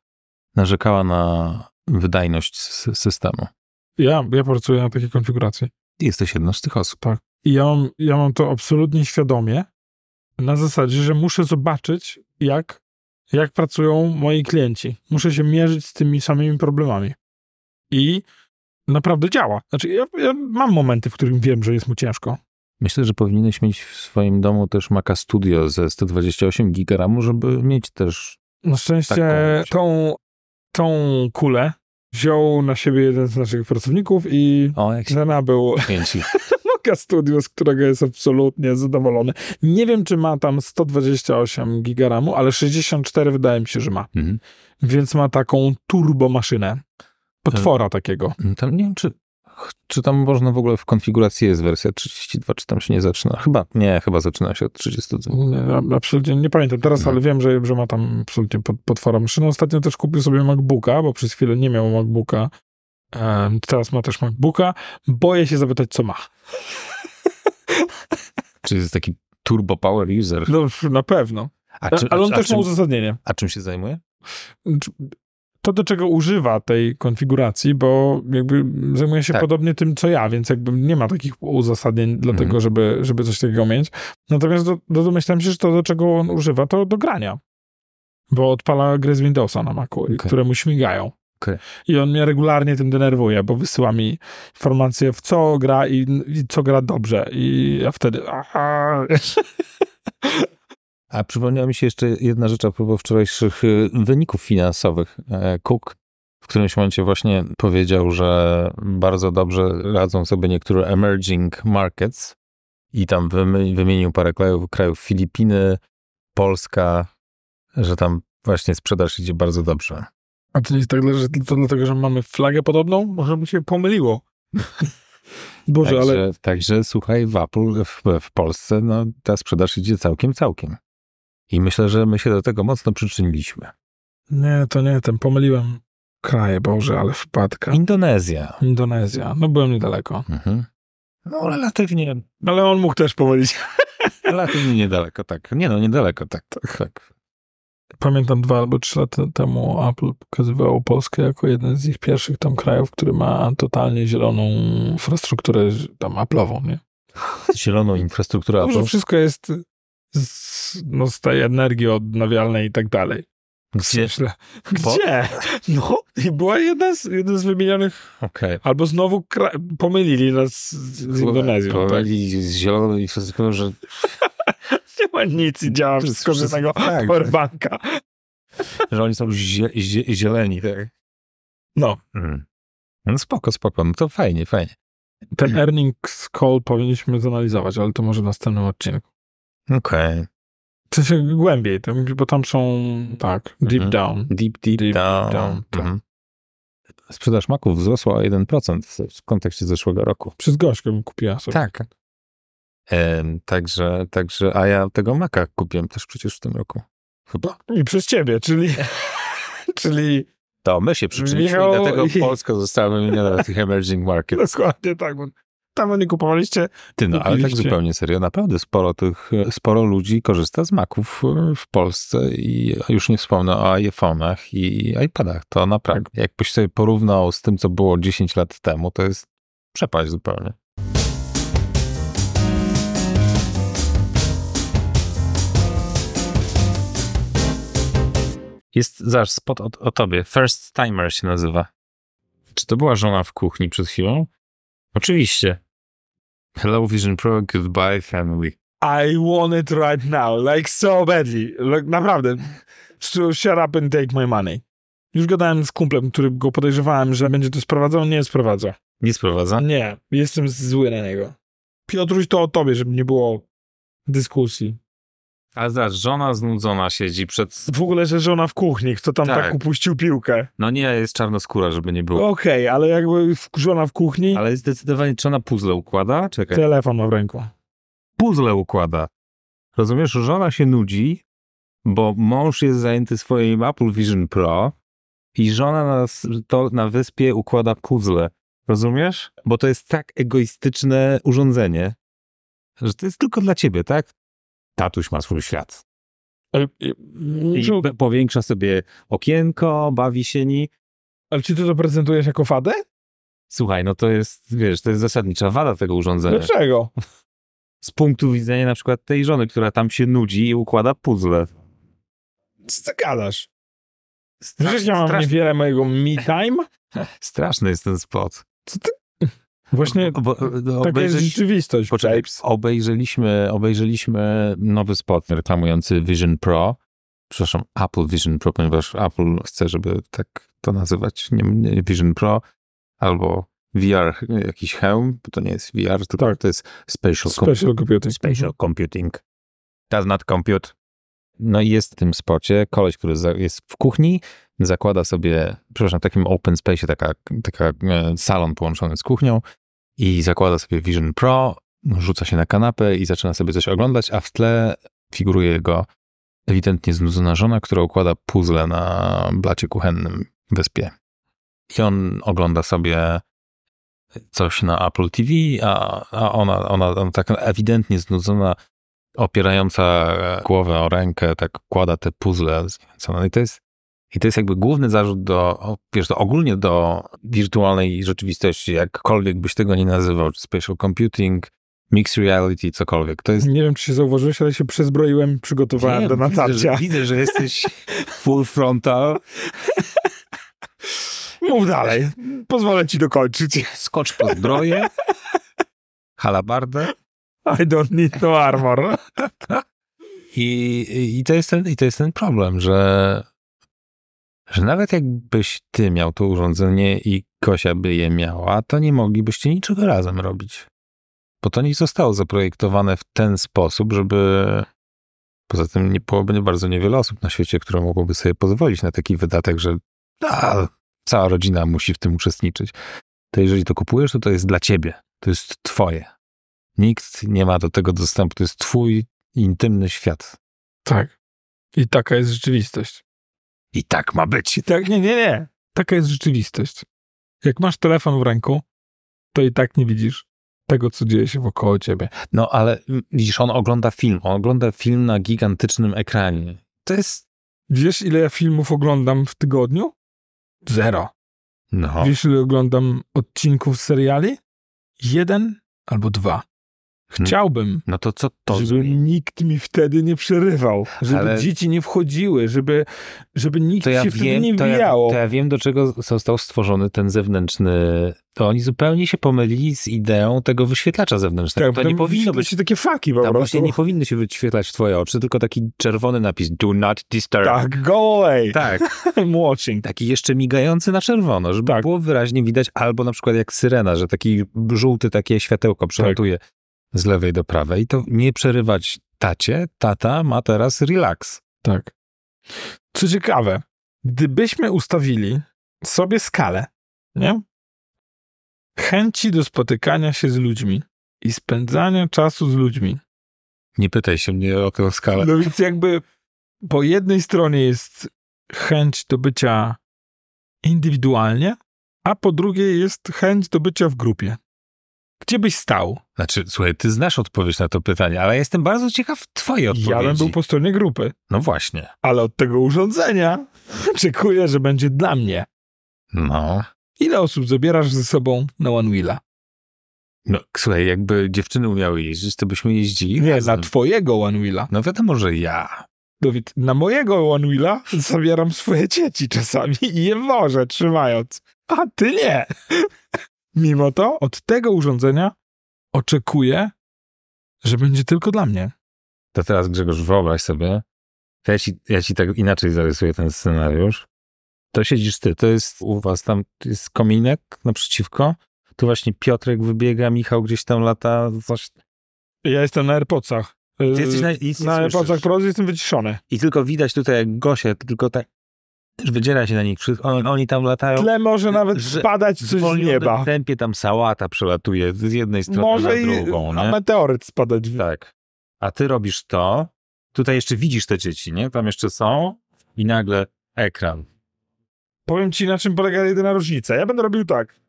narzekała na wydajność sy- systemu. Ja, ja pracuję na takiej konfiguracji. Jesteś jedną z tych osób. I ja mam, ja mam to absolutnie świadomie, na zasadzie, że muszę zobaczyć, jak, jak pracują moi klienci. Muszę się mierzyć z tymi samymi problemami. I naprawdę działa. Znaczy, ja, ja mam momenty, w których wiem, że jest mu ciężko. Myślę, że powinieneś mieć w swoim domu też Maca Studio ze 128 GB, żeby mieć też... Na szczęście tą, tą kulę wziął na siebie jeden z naszych pracowników i O, jak się nabył. Moka Studio, z którego jest absolutnie zadowolony. Nie wiem, czy ma tam 128 giga RAMu, ale 64 wydaje mi się, że ma. Mhm. Więc ma taką turbomaszynę. Potwora takiego. Tam nie wiem, czy, czy tam można w ogóle w konfiguracji jest wersja 32, czy tam się nie zaczyna. Chyba, nie, chyba zaczyna się od 32. Nie, absolutnie nie pamiętam teraz, Mhm. ale wiem, że, że ma tam absolutnie pot- potwora maszynę. Ostatnio też kupił sobie MacBooka, bo przez chwilę nie miał MacBooka. Teraz ma też MacBooka. Boję się zapytać, co ma. Czy jest taki turbo power user? No, na pewno. A, czy, ale on a, też czym, ma uzasadnienie. a czym się zajmuje? To, do czego używa tej konfiguracji, bo jakby zajmuje się Tak. podobnie tym, co ja, więc jakby nie ma takich uzasadnień dla Mhm. tego, żeby, żeby coś takiego mieć. Natomiast do, się, że to, do czego on używa, to do grania. Bo odpala gry z Windowsa na Macu, Okej. które mu śmigają. Okej. I on mnie regularnie tym denerwuje, bo wysyła mi informacje, w co gra i, i co gra dobrze. I ja wtedy... Aha. A przypomniała mi się jeszcze jedna rzecz a propos wczorajszych y, wyników finansowych. E, Cook w którymś momencie właśnie powiedział, że bardzo dobrze radzą sobie niektóre emerging markets i tam wymienił parę krajów, krajów Filipiny, Polska, że tam właśnie sprzedaż idzie bardzo dobrze. A to nie jest tak, że to dlatego, że mamy flagę podobną? Może by się pomyliło. Boże, Także, ale także słuchaj, w Apple w, w Polsce no, ta sprzedaż idzie całkiem, całkiem. I myślę, że my się do tego mocno przyczyniliśmy. nie, to nie, ten pomyliłem kraje, Boże, ale wpadka. Indonezja. Indonezja, no byłem niedaleko. Mhm. No relatywnie, Ale on mógł też pomylić. relatywnie niedaleko, tak. Nie no, niedaleko, tak, tak, tak. pamiętam dwa albo trzy lata temu Apple pokazywało Polskę jako jeden z ich pierwszych tam krajów, który ma totalnie zieloną infrastrukturę tam Apple'ową, nie? Zieloną infrastrukturę Dobrze, Apple. wszystko jest z, no, z tej energii odnawialnej i tak dalej. Gdzie? Myślę, gdzie? No, i była jedna z, jeden z wymienionych, Okej. albo znowu kra- pomylili nas z, z Indonezją. Tak? Prowadzili z zieloną infrastrukturą, że Nie ma nic i działa wszystko z jednego tak. powerbanka. że oni są zie, zie, zieleni, tak? No, Mm. No spoko, spoko, no to fajnie, fajnie. ten earnings call powinniśmy zanalizować, ale to może w następnym odcinku. Okej. W sensie głębiej, to- bo tam są, tak, deep Mhm. down. Deep, deep, Deep down. down, tak. Mhm. Sprzedaż maków wzrosła o 1% w, w kontekście zeszłego roku. Przez gośkę bym kupiła sobie. Tak. Także, także, a ja tego maka kupiłem też przecież w tym roku. Chyba. I przez ciebie, czyli, czyli To my się przyczyniliśmy Michał i dlatego Polska została wymieniona na tych emerging markets. dokładnie tak, bo tam nie kupowaliście. Ty, no ale tak zupełnie serio, naprawdę sporo tych, sporo ludzi korzysta z maków e, w Polsce i już nie wspomnę o iPhone'ach i iPadach. To naprawdę, jakbyś sobie porównał z tym, co było 10 lat temu, to jest przepaść zupełnie. Jest, zaraz, spot o, o tobie. First Timer się nazywa. Czy to była żona w kuchni przed chwilą? Oczywiście. Hello Vision Pro, goodbye family. I want it right now, like so badly. Like, naprawdę. So shut up and take my money. Już gadałem z kumplem, który go podejrzewałem, że będzie to sprowadzał, nie sprowadza. Nie sprowadza? Nie, jestem zły na niego. Piotruś, to o tobie, żeby nie było dyskusji. Ale zobacz, żona znudzona siedzi przed... W ogóle, że żona w kuchni, kto tam tak, Tak. upuścił piłkę. No nie, jest czarnoskóra, żeby nie było. Okej, ale jakby żona w kuchni, Ale zdecydowanie, czy ona puzzle układa? Czekaj. telefon ma w ręku. Puzzle układa. Rozumiesz, żona się nudzi, bo mąż jest zajęty swoim Apple Vision Pro i żona na, to, na wyspie układa puzzle. Rozumiesz? Bo to jest tak egoistyczne urządzenie, że to jest tylko dla ciebie, tak? Tatuś ma swój świat. Ale, i- powiększa sobie okienko, bawi się ni. ale czy ty to prezentujesz jako wadę? Słuchaj, no to jest, wiesz, to jest zasadnicza wada tego urządzenia. Dlaczego? Z punktu widzenia na przykład tej żony, która tam się nudzi i układa puzzle. Co ty gadasz? Strasz- Przecież ja mam strasz- niewiele mojego me time. Straszny jest ten spot. Właśnie Bo, bo, taka jest rzeczywistość. Poczekaj, obejrzeliśmy, obejrzeliśmy nowy spot reklamujący Vision Pro. Przepraszam, Apple Vision Pro, ponieważ Apple chce, żeby tak to nazywać. Nie, nie Vision Pro albo VR, jakiś hełm, bo to nie jest VR, tylko Tak. to jest Spatial, com- Special computing. spatial Computing. Does not compute. No i jest w tym spocie koleś, który jest w kuchni, zakłada sobie, przepraszam, w takim open space, taka, taka e, salon połączony z kuchnią i zakłada sobie Vision Pro, rzuca się na kanapę i zaczyna sobie coś oglądać, a w tle figuruje jego ewidentnie znudzona żona, która układa puzzle na blacie kuchennym wyspie. I on ogląda sobie coś na Apple TV, a, a ona, ona, ona tak ewidentnie znudzona, opierająca głowę o rękę, tak kłada te puzzle. zniechęcona. I to jest, i to jest jakby główny zarzut do, wiesz, do, ogólnie do wirtualnej rzeczywistości, jakkolwiek byś tego nie nazywał, czy spatial computing, mixed reality, cokolwiek. To jest Nie wiem, czy się zauważyłeś, ale się przezbroiłem, przygotowałem Wiem, do widzę, natarcia. że, widzę, że jesteś full frontal. Mów dalej. Pozwolę ci dokończyć. Skocz po zbroję, halabardę. I don't need no armor. I, i, to jest ten, I to jest ten problem, że, że nawet jakbyś ty miał to urządzenie i Kosia by je miała, to nie moglibyście niczego razem robić. Bo to nie zostało zaprojektowane w ten sposób, żeby. Poza tym nie byłoby nie bardzo niewiele osób na świecie, które mogłoby sobie pozwolić na taki wydatek, że a, cała rodzina musi w tym uczestniczyć. To jeżeli to kupujesz, to to jest dla ciebie. To jest twoje. Nikt nie ma do tego dostępu. To jest twój intymny świat. Tak. I taka jest rzeczywistość. I tak ma być. I tak, nie, nie, nie. Taka jest rzeczywistość. Jak masz telefon w ręku, to i tak nie widzisz tego, co dzieje się wokoło ciebie. No ale widzisz, on ogląda film. On ogląda film na gigantycznym ekranie. To jest Wiesz, ile ja filmów oglądam w tygodniu? Zero. No. Wiesz, ile oglądam odcinków seriali? Jeden albo dwa. Chciałbym, No to co to? żeby nikt mi wtedy nie przerywał, żeby Ale- dzieci nie wchodziły, żeby, żeby nikt To ja, się wtedy nie wiem, to, ja, wbijało. to ja wiem, do czego został stworzony ten zewnętrzny. To oni zupełnie się pomylili z ideą tego wyświetlacza zewnętrznego. to nie powinno być. takie faki po Tam prostu. właśnie nie powinny się wyświetlać twoje oczy, tylko taki czerwony napis Do not disturb. Tak, go away. Tak. I'm watching. Taki jeszcze migający na czerwono, żeby Tak. było wyraźnie widać, albo na przykład jak syrena, że taki żółty takie światełko przelatuje z lewej do prawej. To nie przerywać tacie. Tata ma teraz relax. Tak. Co ciekawe, gdybyśmy ustawili sobie skalę, nie? Chęci do spotykania się z ludźmi i spędzania czasu z ludźmi. Nie pytaj się mnie o tę skalę. No więc jakby po jednej stronie jest chęć do bycia indywidualnie, a po drugiej jest chęć do bycia w grupie. Gdzie byś stał? Znaczy, słuchaj, ty znasz odpowiedź na to pytanie, ale jestem bardzo ciekaw twojej odpowiedzi. Ja bym był po stronie grupy, No właśnie. ale od tego urządzenia oczekuję, że będzie dla mnie. No. Ile osób zabierasz ze sobą na One Wheela? No, słuchaj, jakby dziewczyny umiały jeździć, to byśmy jeździli Nie, razem. na twojego One Wheela. No wiadomo, że ja. Dawid, na mojego One Wheela zabieram swoje dzieci czasami i je wożę trzymając. A ty nie. Mimo to od tego urządzenia oczekuję, że będzie tylko dla mnie. To teraz Grzegorz, wyobraź sobie, ja ci, ja ci tak inaczej zarysuję ten scenariusz. To siedzisz ty, to jest u was tam, jest kominek naprzeciwko, tu właśnie Piotrek wybiega, Michał gdzieś tam lata, coś. Ja jestem na AirPodsach. Ty jesteś na, nic na. AirPodsach Pro jestem wyciszony. I tylko widać tutaj jak Gosia, tylko tak, wydziera się na nich, przy- on, oni tam latają. W tle może nawet że spadać w coś z nieba. tempie tam sałata przelatuje z jednej strony Może na i drugą, a nie? meteoryt spadać. w- Tak. A ty robisz to, tutaj jeszcze widzisz te dzieci, nie? Tam jeszcze są i nagle ekran. Powiem ci, na czym polega jedyna różnica. Ja będę robił tak.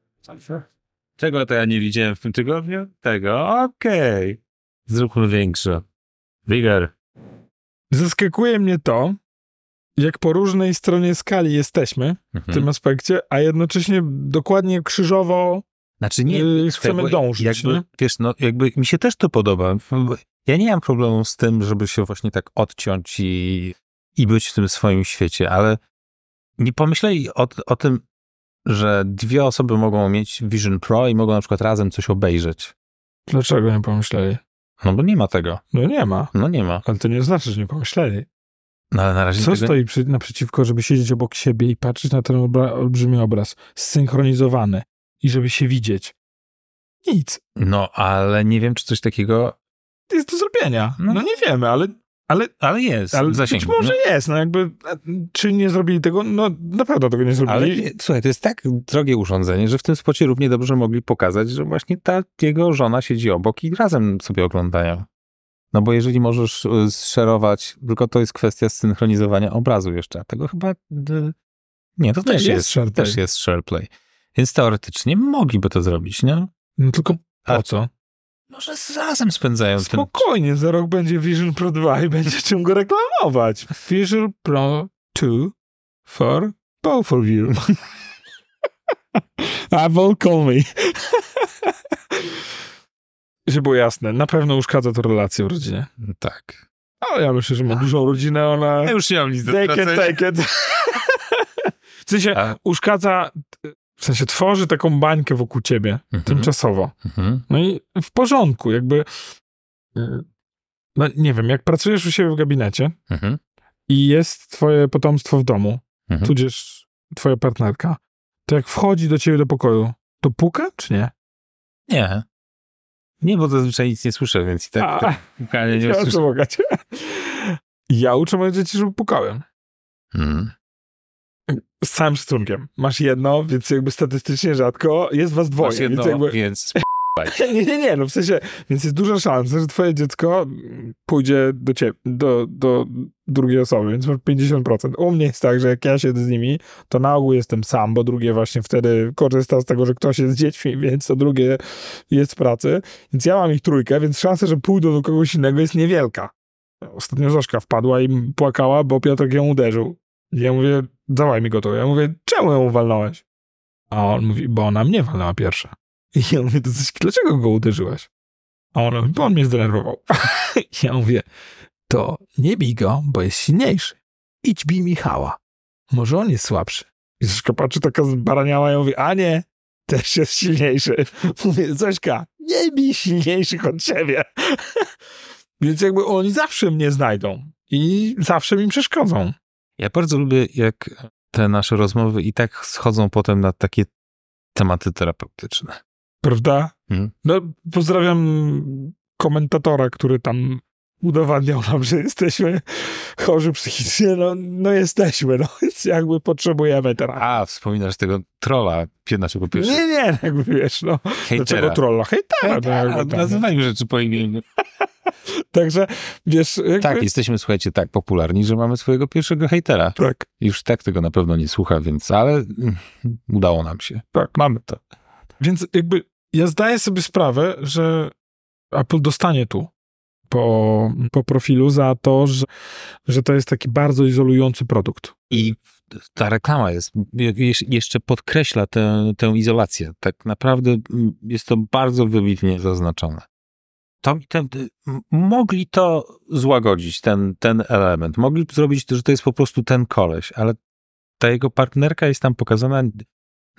Czego to ja nie widziałem w tym tygodniu? Tego, okej. Zróbmy większe. Bigger. Zaskakuje mnie to, jak po różnej stronie skali jesteśmy w Mhm. tym aspekcie, a jednocześnie dokładnie krzyżowo Znaczy nie, Yy, słuchaj, chcemy bo dążyć, Jakby, nie? wiesz, no jakby mi się też to podoba. Ja nie mam problemu z tym, żeby się właśnie tak odciąć i, i być w tym swoim świecie, ale nie pomyśleli o, o tym, że dwie osoby mogą mieć Vision Pro i mogą na przykład razem coś obejrzeć. Dlaczego nie pomyśleli? No bo nie ma tego. No nie ma. No nie ma. Ale to nie znaczy, że nie pomyśleli. No ale na razie Co tego... stoi przy, naprzeciwko, żeby siedzieć obok siebie i patrzeć na ten obra- olbrzymi obraz, zsynchronizowany i żeby się widzieć? Nic. No ale nie wiem, czy coś takiego... Jest do zrobienia. No. No, nie wiemy, ale, ale, Ale jest. ale być może no. jest. No jakby, czy nie zrobili tego? No na pewno tego nie Ale zrobili. nie, słuchaj, to jest tak drogie urządzenie, że w tym spocie równie dobrze mogli pokazać, że właśnie ta jego żona siedzi obok i razem sobie oglądają. No bo jeżeli możesz y, zszerować, tylko to jest kwestia synchronizowania obrazu jeszcze, a tego chyba... y, Nie, to też jest jest, też jest SharePlay. Więc teoretycznie mogliby to zrobić, nie? No tylko A- po co? Może razem spędzają ten... Spokojnie, za rok będzie Vision Pro 2 i będzie czym go reklamować. Vision Pro 2 for both of you. Apple call me. Żeby było jasne, na pewno uszkadza to relację w rodzinie. Tak. Ale ja myślę, że ma dużą rodzinę, ona... Ja już nie mam nic do can stracenia. take it. W sensie A- uszkadza, w sensie tworzy taką bańkę wokół ciebie, Mhm. tymczasowo. Mhm. No i w porządku, jakby... y, No nie wiem, jak pracujesz u siebie w gabinecie Mhm. i jest twoje potomstwo w domu, Mhm. tudzież twoja partnerka, to jak wchodzi do ciebie do pokoju, to puka, czy nie? Nie. Nie, bo zazwyczaj nic nie słyszę, więc i tak A, tak pukanie nie ja słyszę. Ja uczę moje dzieci, żeby pukałem. Mhm. Z całym szacunkiem. Masz jedno, więc jakby statystycznie rzadko jest was dwoje. Masz jedno, więc jakby... więc Nie, nie, nie, no w sensie, więc jest duża szansa, że twoje dziecko pójdzie do ciebie, do, do drugiej osoby, więc masz 50%. U mnie jest tak, że jak ja siedzę z nimi, to na ogół jestem sam, bo drugie właśnie wtedy korzysta z tego, że ktoś jest z dziećmi, więc to drugie jest w pracy. Więc ja mam ich trójkę, więc szansa, że pójdą do kogoś innego jest niewielka. Ostatnio Zośka wpadła i płakała, bo Piotrek ją uderzył. I ja mówię, dawaj mi go to. Ja mówię, czemu ją walnąłeś? A on mówi, bo ona mnie walnęła pierwsza. I ja mówię, to coś, dlaczego go uderzyłeś? A on mówi, bo on mnie zdenerwował. ja mówię, to nie bij go, bo jest silniejszy. Idź bij Michała. Może on jest słabszy. I Zośka patrzy taka zbaraniała i mówi, a nie, też jest silniejszy. Mówię, Zośka, nie bij silniejszych od siebie. Więc jakby oni zawsze mnie znajdą i zawsze mi przeszkodzą. Ja bardzo lubię, jak te nasze rozmowy i tak schodzą potem na takie tematy terapeutyczne. Prawda? Mhm. No, pozdrawiam komentatora, który tam udowadniał nam, że jesteśmy chorzy psychicznie. No, no jesteśmy, no więc jakby potrzebujemy terapii. A, wspominasz tego trolla naszego pierwszego Nie, nie, jakby wiesz, no. Dlaczego trolla? Hejtera. no, Hejtera, jakby tam. nazywajmy rzeczy po imieniu. Także, wiesz, jakby... Tak, jesteśmy, słuchajcie, tak popularni, że mamy swojego pierwszego hejtera. Tak, Już tak tego na pewno nie słucha, więc, ale mm, udało nam się. tak, mamy to. Więc jakby ja zdaję sobie sprawę, że Apple dostanie tu po, po profilu za to, że, że to jest taki bardzo izolujący produkt. I ta reklama jest, je- jeszcze podkreśla tę, tę izolację. Tak naprawdę jest to bardzo wybitnie zaznaczone. To, ten, mogli to złagodzić, ten, ten element. Mogli zrobić to, że to jest po prostu ten koleś, ale ta jego partnerka jest tam pokazana.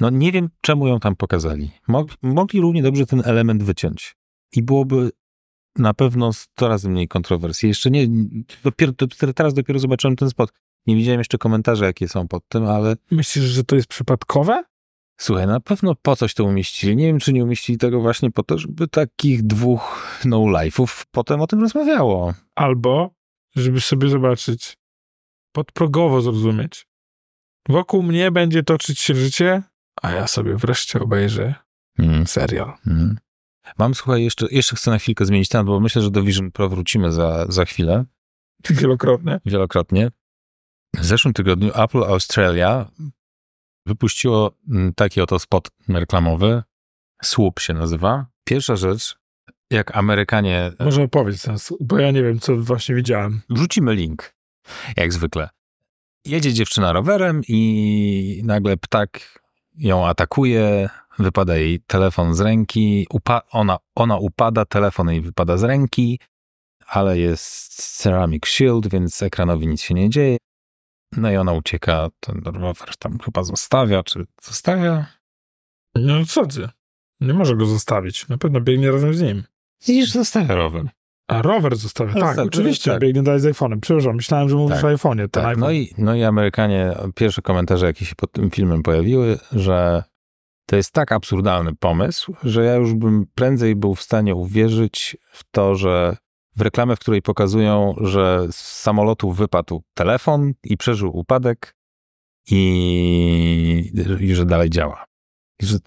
No nie wiem, czemu ją tam pokazali. Mog, mogli równie dobrze ten element wyciąć. I byłoby na pewno 100 razy mniej kontrowersji. Jeszcze nie, dopiero, dopiero teraz dopiero zobaczyłem ten spot. Nie widziałem jeszcze komentarzy, jakie są pod tym, ale Myślisz, że to jest przypadkowe? słuchaj, na pewno po coś to umieścili. Nie wiem, czy nie umieścili tego właśnie po to, żeby takich dwóch no-life'ów potem o tym rozmawiało. Albo, żeby sobie zobaczyć, podprogowo zrozumieć. Wokół mnie będzie toczyć się życie, a ja sobie wreszcie obejrzę Mm. serial. Mhm. Mam, słuchaj, jeszcze, jeszcze chcę na chwilkę zmienić temat, bo myślę, że do Vision Pro wrócimy za, za chwilę, Wielokrotnie. wielokrotnie. W zeszłym tygodniu Apple Australia wypuściło mm, taki oto spot reklamowy. Swoop się nazywa. Pierwsza rzecz, jak Amerykanie Może opowiedz ten, s- bo ja nie wiem, co właśnie widziałem. Wrzucimy link, jak zwykle. Jedzie dziewczyna rowerem i nagle ptak ją atakuje, wypada jej telefon z ręki, upa- ona, ona upada, telefon jej wypada z ręki, ale jest ceramic shield, więc ekranowi nic się nie dzieje. No i ona ucieka, ten rower tam chyba zostawia, czy zostawia? No co ty? Nie może go zostawić. Na pewno biegnie razem z nim. Widzisz, zostawia rower. A rower zostawia. Tak, Zostawia, oczywiście. tak. Biegnie dalej z iPhone'em. Przepraszam, myślałem, że mówisz Tak. o iPhone'ie. Tak, iPhone. no, i, no i Amerykanie, pierwsze komentarze, jakie się pod tym filmem pojawiły, że to jest tak absurdalny pomysł, że ja już bym prędzej był w stanie uwierzyć w to, że w reklamę, w której pokazują, że z samolotu wypadł telefon i przeżył upadek i, i że dalej działa. I że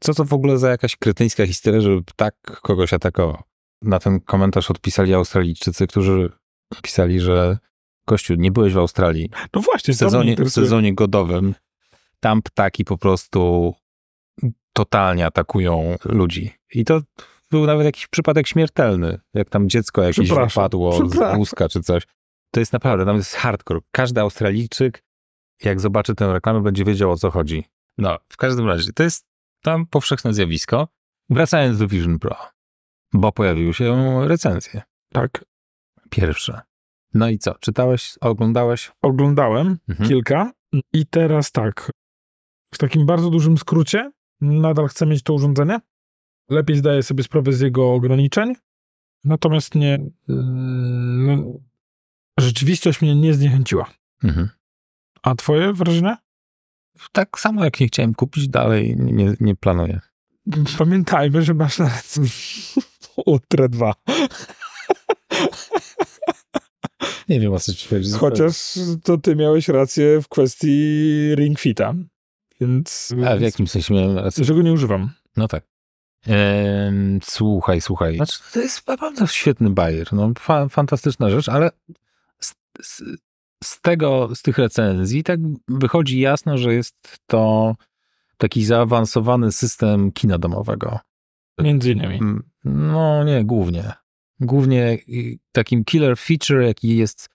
co to w ogóle za jakaś kretyńska historia, żeby tak kogoś atakował? Na ten komentarz odpisali Australijczycy, którzy pisali, że Kościół, nie byłeś w Australii No właśnie, w sezonie, w sezonie godowym. Tam ptaki po prostu totalnie atakują ludzi. I to był nawet jakiś przypadek śmiertelny, jak tam dziecko jakieś wypadło z wózka czy coś. To jest naprawdę, tam jest hardcore. Każdy Australijczyk, jak zobaczy tę reklamę, będzie wiedział o co chodzi. No, w każdym razie, to jest tam powszechne zjawisko. Wracając do Vision Pro, bo pojawiły się recenzje. Tak. Pierwsze. No i co? Czytałeś, oglądałeś? Oglądałem Mhm. kilka i teraz tak. W takim bardzo dużym skrócie nadal chcę mieć to urządzenie. Lepiej zdaję sobie sprawę z jego ograniczeń. Natomiast nie. No, rzeczywistość mnie nie zniechęciła. Mhm. A twoje wrażenie? tak samo jak nie chciałem kupić, dalej nie, nie planuję. Pamiętajmy, że masz na Ultra 2. Nie wiem o co ci chodzi. Chociaż to ty miałeś rację w kwestii Ring Fita. Więc. A w jakim sensie miałem rację? Że go nie używam. No tak. Ehm, słuchaj, słuchaj. Znaczy, to jest naprawdę świetny bajer. No, fa fantastyczna rzecz, ale z, z, z tego, z tych recenzji tak wychodzi jasno, że jest to taki zaawansowany system kina domowego. Między innymi. Mm, No nie, głównie. Głównie takim killer feature, jaki jest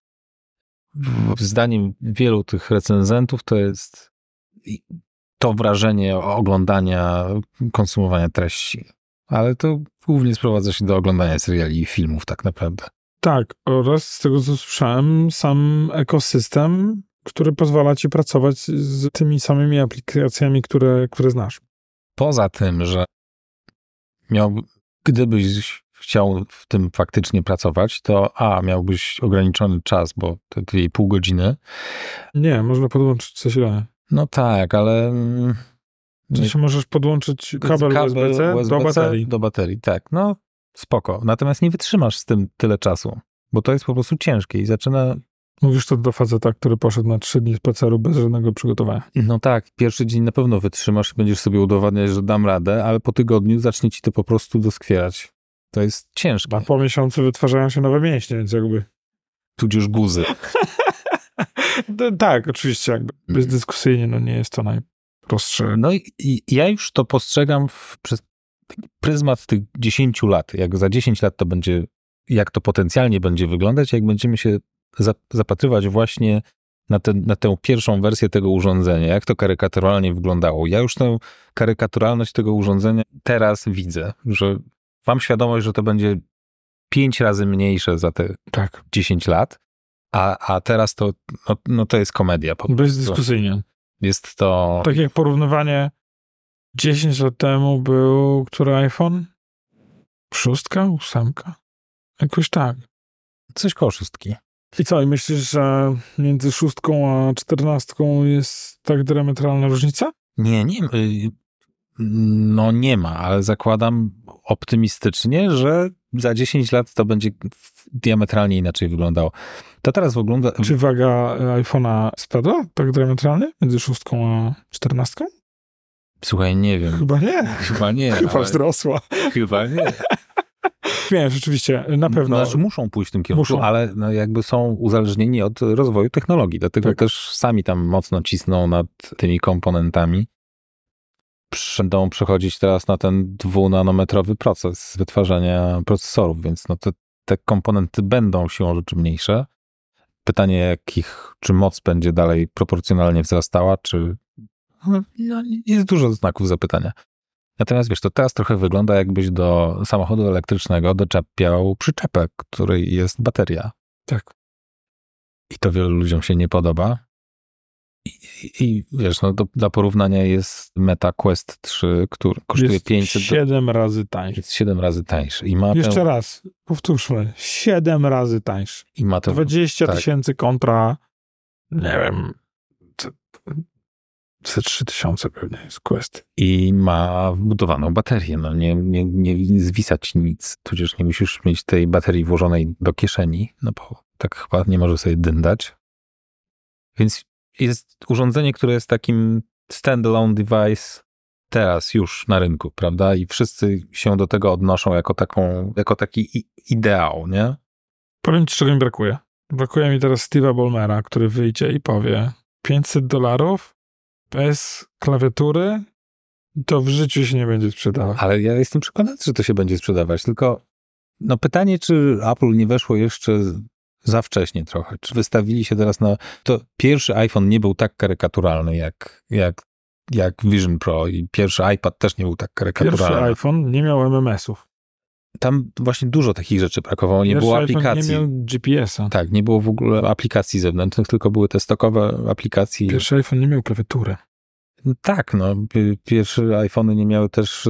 zdaniem wielu tych recenzentów, to jest to wrażenie oglądania, konsumowania treści. Ale to głównie sprowadza się do oglądania seriali i filmów tak naprawdę. Tak, oraz z tego co słyszałem, sam ekosystem, który pozwala ci pracować z tymi samymi aplikacjami, które, które znasz. Poza tym, że miał, gdybyś chciał w tym faktycznie pracować, to a, miałbyś ograniczony czas, bo i pół godziny. Nie, można podłączyć zasilanie. No tak, ale mm, W sensie możesz podłączyć kabel, USB-C, do USB-C baterii. Do baterii, tak. No, spoko. Natomiast nie wytrzymasz z tym tyle czasu, bo to jest po prostu ciężkie i zaczyna... Mówisz to do faceta, który poszedł na trzy dni spaceru bez żadnego przygotowania. No tak, pierwszy dzień na pewno wytrzymasz i będziesz sobie udowadniać, że dam radę, ale po tygodniu zacznie ci to po prostu doskwierać. To jest ciężkie. A po miesiącu wytwarzają się nowe mięśnie, więc jakby... Tudzież guzy. No, tak, oczywiście, jakby bezdyskusyjnie, no nie jest to najprostsze. No i, i ja już to postrzegam w, przez taki pryzmat tych 10 lat. Jak za 10 lat to będzie, jak to potencjalnie będzie wyglądać, jak będziemy się zapatrywać właśnie na, ten, na tę pierwszą wersję tego urządzenia, jak to karykaturalnie wyglądało. Ja już tę karykaturalność tego urządzenia teraz widzę, że mam świadomość, że to będzie 5 razy mniejsze za te Tak, 10 lat, a, a teraz to, no, no to jest komedia. Po bezdyskusyjnie. Jest to... Tak jak porównywanie 10 lat temu był który iPhone? Szóstka? Ósemka? Jakoś tak. Coś koło szóstki. I co, i myślisz, że między szóstką a czternastką jest tak diametralna różnica? Nie, nie. y, No nie ma, ale zakładam optymistycznie, że za 10 lat to będzie diametralnie inaczej wyglądało. To teraz wygląda. Czy waga iPhone'a spadła tak diametralnie między szóstką a czternastką? Słuchaj, nie wiem. Chyba nie. Chyba nie. Chyba ale- wzrosła. Chyba nie. Nie, rzeczywiście, na pewno. Znaczy muszą pójść w tym kierunku, Muszą. ale no jakby są uzależnieni od rozwoju technologii, dlatego Tak. też sami tam mocno cisną nad tymi komponentami. Będą przechodzić teraz na ten dwunanometrowy proces wytwarzania procesorów, więc no te, te komponenty będą siłą rzeczy mniejsze. Pytanie, jakich, czy moc będzie dalej proporcjonalnie wzrastała, czy no, jest dużo znaków zapytania. Natomiast wiesz, to teraz trochę wygląda, jakbyś do samochodu elektrycznego doczepiał przyczepę, której jest bateria. Tak. I to wielu ludziom się nie podoba. I, i, i wiesz, no to dla porównania jest Meta Quest 3, który kosztuje jest 500 do, 7 razy tańszy. jest 7 razy tańszy. I ma Jeszcze tę, raz, powtórzmy. 7 razy tańszy. i ma tę 20 tak. tysięcy kontra, nie wiem, ze 3 tysiące pewnie jest Quest. i ma wbudowaną baterię. No nie, nie, nie zwisać nic, tudzież nie musisz mieć tej baterii włożonej do kieszeni, no bo tak chyba nie może sobie dyndać. Więc jest urządzenie, które jest takim standalone device teraz już na rynku, prawda? I wszyscy się do tego odnoszą jako taką, jako taki ideał, nie? Powiem ci, czego mi brakuje. Brakuje mi teraz Steve'a Ballmera, który wyjdzie i powie 500 dolarów bez klawiatury, to w życiu się nie będzie sprzedawać. Ale ja jestem przekonany, że to się będzie sprzedawać. Tylko no pytanie, czy Apple nie weszło jeszcze za wcześnie trochę. Czy wystawili się teraz na... To pierwszy iPhone nie był tak karykaturalny jak, jak, jak Vision Pro i pierwszy iPad też nie był tak Pierwszy karykaturalny. iPhone nie miał MMS-ów. Tam właśnie dużo takich rzeczy brakowało. Nie było aplikacji. nie miał GPS-a. Tak, nie było w ogóle aplikacji zewnętrznych, tylko były te stokowe aplikacje. Pierwszy iPhone nie miał klawiatury. Tak, no. pi- Pierwsze iPhony nie miały też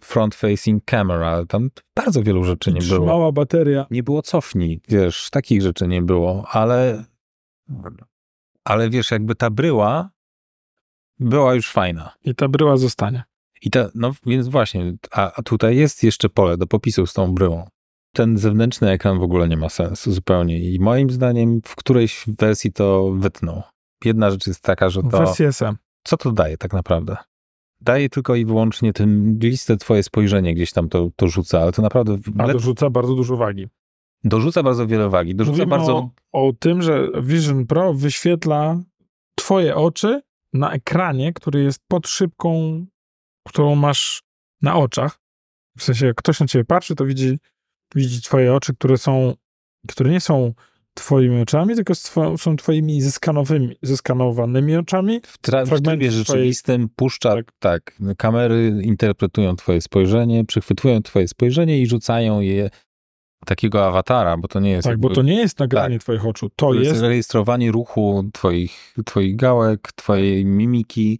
front-facing camera, ale tam bardzo wielu rzeczy nie było. Mała bateria. Nie było cofnij, wiesz, takich rzeczy nie było, ale ale wiesz, jakby ta bryła była już fajna. I ta bryła zostanie. I ta, no więc właśnie, a, a tutaj jest jeszcze pole do popisu z tą bryłą. Ten zewnętrzny ekran w ogóle nie ma sensu zupełnie i moim zdaniem w którejś wersji to wytną. Jedna rzecz jest taka, że to... wersji SM. co to daje tak naprawdę? Daje tylko i wyłącznie tym listę twoje spojrzenie gdzieś tam to, to rzuca, ale to naprawdę A le- dorzuca bardzo dużo wagi. dorzuca bardzo wiele wagi. Dorzuca Mówimy bardzo... o, o tym, że Vision Pro wyświetla twoje oczy na ekranie, który jest pod szybką, którą masz na oczach. W sensie, jak ktoś na ciebie patrzy, to widzi widzi twoje oczy, które są, które nie są twoimi oczami, tylko są twoimi zeskanowymi, zeskanowanymi oczami. W, tra- w trybie twojej- rzeczywistym puszcza, tak. kamery interpretują twoje spojrzenie, przychwytują twoje spojrzenie i rzucają je takiego awatara, bo to nie jest... Tak, bo jakby- to nie jest nagranie twoich oczu, to, to jest jest rejestrowanie ruchu twoich, twoich gałek, twojej mimiki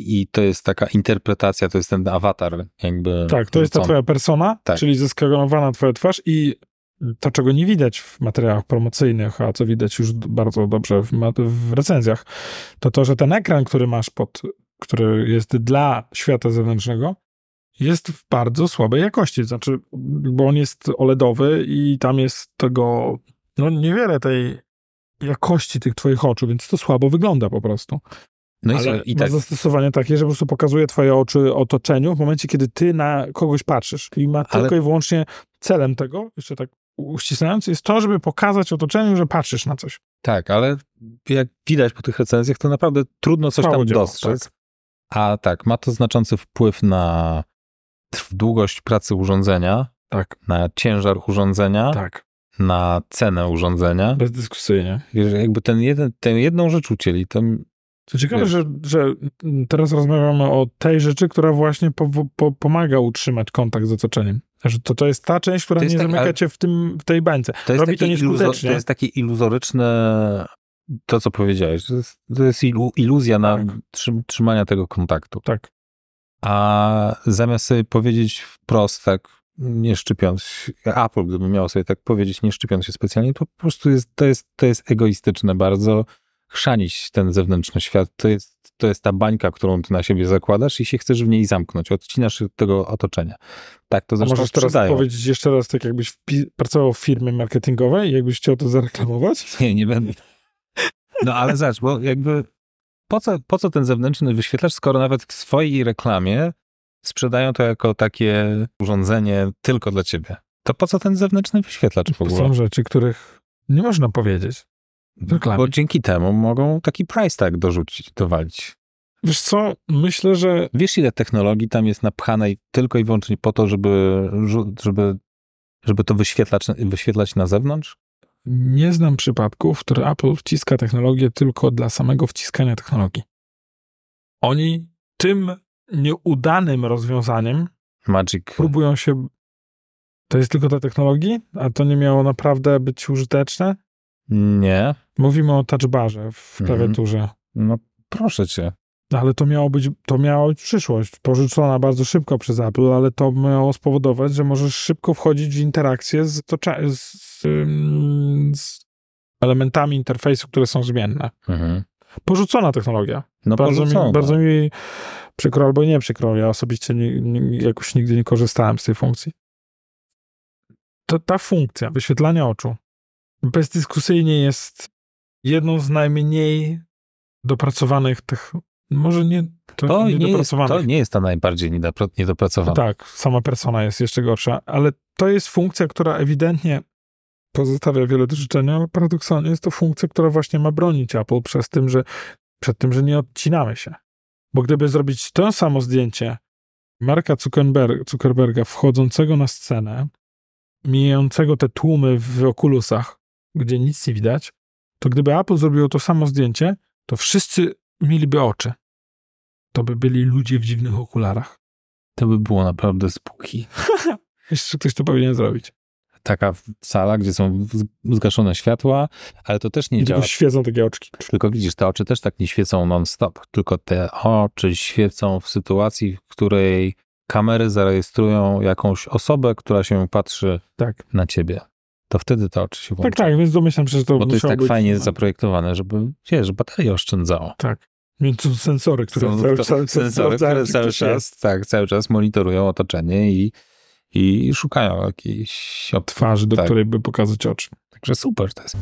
i to jest taka interpretacja, to jest ten awatar jakby. Tak, to jest ta twoja persona, Tak. czyli zeskanowana twoja twarz i to, czego nie widać w materiałach promocyjnych, a co widać już bardzo dobrze w, w recenzjach, to to, że ten ekran, który masz pod, który jest dla świata zewnętrznego, jest w bardzo słabej jakości. Znaczy, bo on jest OLEDowy i tam jest tego, no niewiele tej jakości tych twoich oczu, więc to słabo wygląda po prostu. No i, Ale i ma tak, zastosowanie takie, że po prostu pokazuje twoje oczy otoczeniu w momencie, kiedy ty na kogoś patrzysz. I ma Ale- tylko i wyłącznie celem tego, jeszcze tak uścisnając, jest to, żeby pokazać otoczeniu, że patrzysz na coś. tak, ale jak widać po tych recenzjach, to naprawdę trudno coś tam działa, dostrzec. A tak, ma to znaczący wpływ na długość pracy urządzenia, Tak, na ciężar urządzenia, tak. na cenę urządzenia. Bezdyskusyjnie. Wiesz, jakby ten jeden, tę jedną rzecz ucięli, to Co ciekawe, że, że teraz rozmawiamy o tej rzeczy, która właśnie po, po, pomaga utrzymać kontakt z otoczeniem. Że to, to jest ta część, która nie tak, zamyka cię w, tym, w tej bańce. To jest, Robi to nieskutecznie. to jest takie iluzoryczne, to co powiedziałeś, to jest, to jest ilu, iluzja na Tak. trzym, trzymania tego kontaktu. Tak. A zamiast sobie powiedzieć wprost, tak nie szczypiąc, Apple gdyby miało sobie tak powiedzieć, nie szczypiąc się specjalnie, to po prostu jest, to jest, to jest egoistyczne bardzo, chrzanić ten zewnętrzny świat. To jest, to jest ta bańka, którą ty na siebie zakładasz i się chcesz w niej zamknąć, odcinasz się od tego otoczenia. Tak to A zresztą możesz teraz sprzedają. powiedzieć jeszcze raz, tak jakbyś pracował w firmie marketingowej i jakbyś chciał to zareklamować? Nie, nie będę. No ale zobacz, bo jakby po co, po co ten zewnętrzny wyświetlacz, skoro nawet w swojej reklamie sprzedają to jako takie urządzenie tylko dla ciebie? To po co ten zewnętrzny wyświetlacz w ogóle? są rzeczy, których nie można powiedzieć. Reklamie. Bo dzięki temu mogą taki price tag dorzucić, dowalić. Wiesz co, myślę, że Wiesz, ile technologii tam jest napchanej tylko i wyłącznie po to, żeby, żeby, żeby to wyświetlać, wyświetlać na zewnątrz? nie znam przypadków, w których Apple wciska technologię tylko dla samego wciskania technologii. Oni tym nieudanym rozwiązaniem Magic. próbują się. To jest tylko dla technologii, a to nie miało naprawdę być użyteczne? Nie. Mówimy o touchbarze w Mhm. klawiaturze. No proszę cię. Ale to miało być, to miała być przyszłość, porzucona bardzo szybko przez Apple, ale to miało spowodować, że możesz szybko wchodzić w interakcję z, tocza- z, z elementami interfejsu, które są zmienne. Mhm. Porzucona technologia. No Bardzo porzucona. mi, bardzo mi przykro albo nie przykro. Ja osobiście nie, nie, jakoś nigdy nie korzystałem z tej funkcji. To ta funkcja wyświetlania oczu bezdyskusyjnie jest jedną z najmniej dopracowanych tych, może nie, to, To nie nie, jest, to nie jest ta najbardziej niedopra- niedopracowana. Tak, sama persona jest jeszcze gorsza, ale to jest funkcja, która ewidentnie pozostawia wiele do życzenia, paradoksalnie jest to funkcja, która właśnie ma bronić Apple przez tym, że, przed tym, że nie odcinamy się. Bo gdyby zrobić to samo zdjęcie Marka Zuckerberg, Zuckerberga wchodzącego na scenę, mijającego te tłumy w okulusach, gdzie nic nie widać, to gdyby Apple zrobiło to samo zdjęcie, to wszyscy mieliby oczy. To by byli ludzie w dziwnych okularach. To by było naprawdę spooky. Jeszcze ktoś to powinien zrobić. Taka sala, gdzie są zgaszone światła, ale to też nie I działa. tylko świecą takie oczki. Tylko widzisz, te oczy też tak nie świecą non-stop, tylko te oczy świecą w sytuacji, w której kamery zarejestrują jakąś osobę, która się patrzy Tak. na ciebie. To wtedy te oczy się włączą. Tak, tak, więc domyślam się, że to Bo to jest tak być... fajnie zaprojektowane, żeby, wiesz, baterię oszczędzało. Tak. Więc są sensory, które Są cały to- czas sensory, które cały czas, tak, cały czas monitorują otoczenie i, i szukają jakiejś ob- Twarzy, do Tak. której by pokazać oczy. Także super to jest.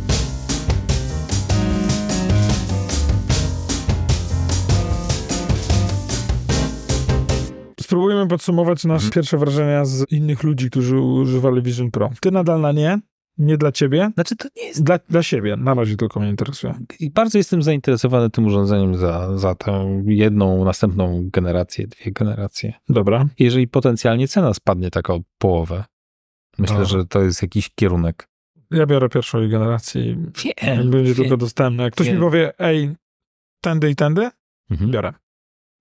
Spróbujmy podsumować nasze Mhm. pierwsze wrażenia z innych ludzi, którzy używali Vision Pro. Ty nadal na nie, nie dla ciebie, Znaczy to nie jest... dla, dla siebie. Na razie tylko mnie interesuje. I bardzo jestem zainteresowany tym urządzeniem za, za tę jedną, następną generację, dwie generacje. Dobra. Jeżeli potencjalnie cena spadnie tak o połowę, Myślę, No. że to jest jakiś kierunek. Ja biorę pierwszej generacji. Jak Wiem. będzie wiem. tylko dostępne. Jak ktoś Wiem. mi powie, ej, tędy i tędy, Mhm. biorę.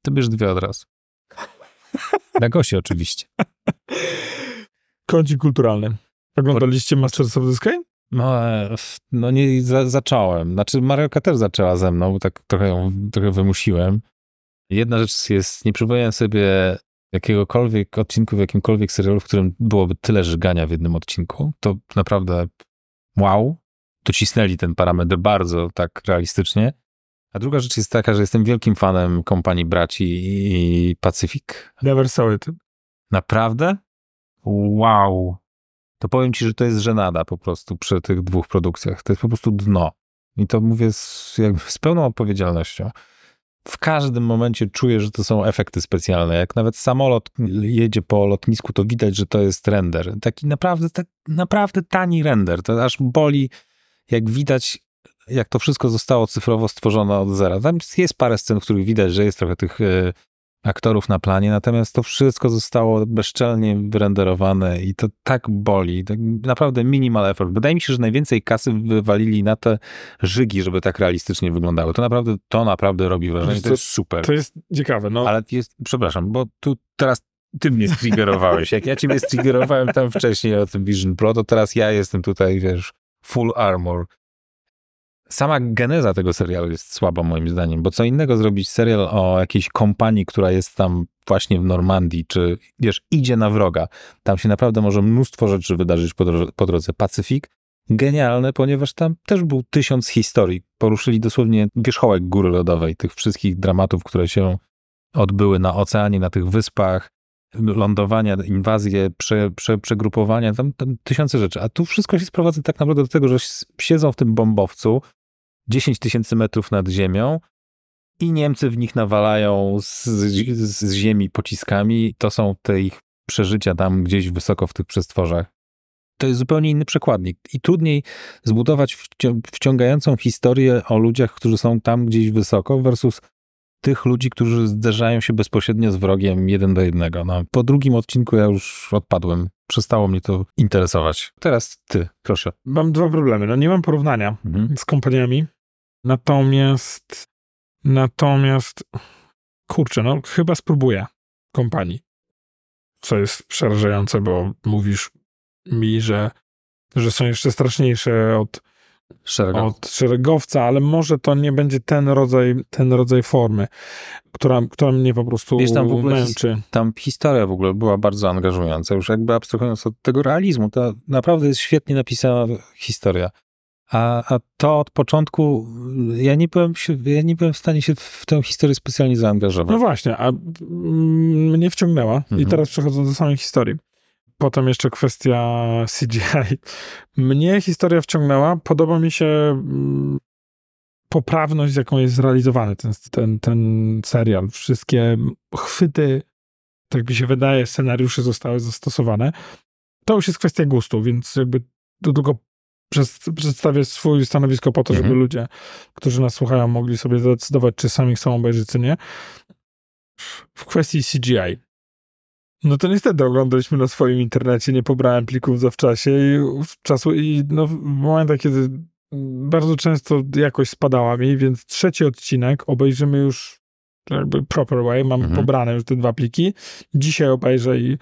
To bierz dwie od razu. Na Gosi oczywiście. Kącik kulturalny. Oglądaliście Masters of the Sky? No, no nie za, zacząłem. Znaczy Marioka też zaczęła ze mną, bo tak trochę ją trochę wymusiłem. Jedna rzecz jest, nie przypominam sobie jakiegokolwiek odcinku w jakimkolwiek serialu, w którym byłoby tyle żygania w jednym odcinku. To naprawdę wow. Docisnęli ten parametr bardzo tak realistycznie. A druga rzecz jest taka, że jestem wielkim fanem kompanii braci i Pacyfik. Never saw it. Naprawdę? Wow. To powiem ci, że to jest żenada po prostu przy tych dwóch produkcjach. To jest po prostu dno. I to mówię z, jakby z pełną odpowiedzialnością. W każdym momencie czuję, że to są efekty specjalne. Jak nawet samolot jedzie po lotnisku, to widać, że to jest render. Taki naprawdę, tak, naprawdę tani render. To aż boli, jak widać, jak to wszystko zostało cyfrowo stworzone od zera. Tam jest parę scen, w których widać, że jest trochę tych e, aktorów na planie, natomiast to wszystko zostało bezczelnie wyrenderowane i to tak boli. Tak naprawdę minimal effort. Wydaje mi się, że najwięcej kasy wywalili na te żygi, żeby tak realistycznie wyglądały. To naprawdę, to naprawdę robi wrażenie. Wiesz To co, jest super. To jest ciekawe, no. Ale jest, przepraszam, bo tu teraz ty mnie striggerowałeś. Jak ja ciebie striggerowałem tam wcześniej o tym Vision Pro, to teraz ja jestem tutaj, wiesz, full armor. Sama geneza tego serialu jest słaba moim zdaniem, bo co innego zrobić serial o jakiejś kompanii, która jest tam właśnie w Normandii, czy wiesz, idzie na wroga. Tam się naprawdę może mnóstwo rzeczy wydarzyć po, drodze- po drodze. Pacyfik, genialne, ponieważ tam też był tysiąc historii. Poruszyli dosłownie wierzchołek góry lodowej, tych wszystkich dramatów, które się odbyły na oceanie, na tych wyspach, lądowania, inwazje, prze, prze, przegrupowania, tam, tam tysiące rzeczy. A tu wszystko się sprowadza tak naprawdę do tego, że siedzą w tym bombowcu 10 tysięcy metrów nad ziemią i Niemcy w nich nawalają z, z, z ziemi pociskami. To są te ich przeżycia tam gdzieś wysoko w tych przestworzach. To jest zupełnie inny przekładnik. I trudniej zbudować wcią- wciągającą historię o ludziach, którzy są tam gdzieś wysoko versus tych ludzi, którzy zderzają się bezpośrednio z wrogiem jeden do jednego. No, po drugim odcinku ja już odpadłem. Przestało mnie to interesować. Teraz ty, proszę. Mam dwa problemy. No nie mam porównania Mhm. z kompaniami. Natomiast, natomiast, kurczę, no chyba spróbuję kompanii. Co jest przerażające, bo mówisz mi, że, że są jeszcze straszniejsze od, Szerego. od szeregowca, ale może to nie będzie ten rodzaj, ten rodzaj formy, która, która mnie po prostu Wiesz, tam w ogóle męczy. Tam historia w ogóle była bardzo angażująca. Już jakby abstrahując od tego realizmu, to naprawdę jest świetnie napisana historia. A, a to od początku, ja nie, byłem się, ja nie byłem w stanie się w tę historię specjalnie zaangażować. No właśnie, a mnie wciągnęła. I Mhm. teraz przechodząc do samej historii. Potem jeszcze kwestia CGI. Mnie historia wciągnęła. Podoba mi się mm, poprawność, z jaką jest zrealizowany ten, ten, ten serial. Wszystkie chwyty, tak mi się wydaje, scenariusze zostały zastosowane. To już jest kwestia gustu, więc jakby tylko przez, przedstawię swój stanowisko po to, żeby Mhm. ludzie, którzy nas słuchają, mogli sobie zdecydować, czy sami chcą obejrzeć, czy nie. W kwestii CGI. No to niestety oglądaliśmy na swoim internecie, nie pobrałem plików zawczasie i w czasu i no, w momentach, kiedy bardzo często jakość spadała mi, więc trzeci odcinek obejrzymy już jakby proper way, mam Mhm. pobrane już te dwa pliki. Dzisiaj obejrzę i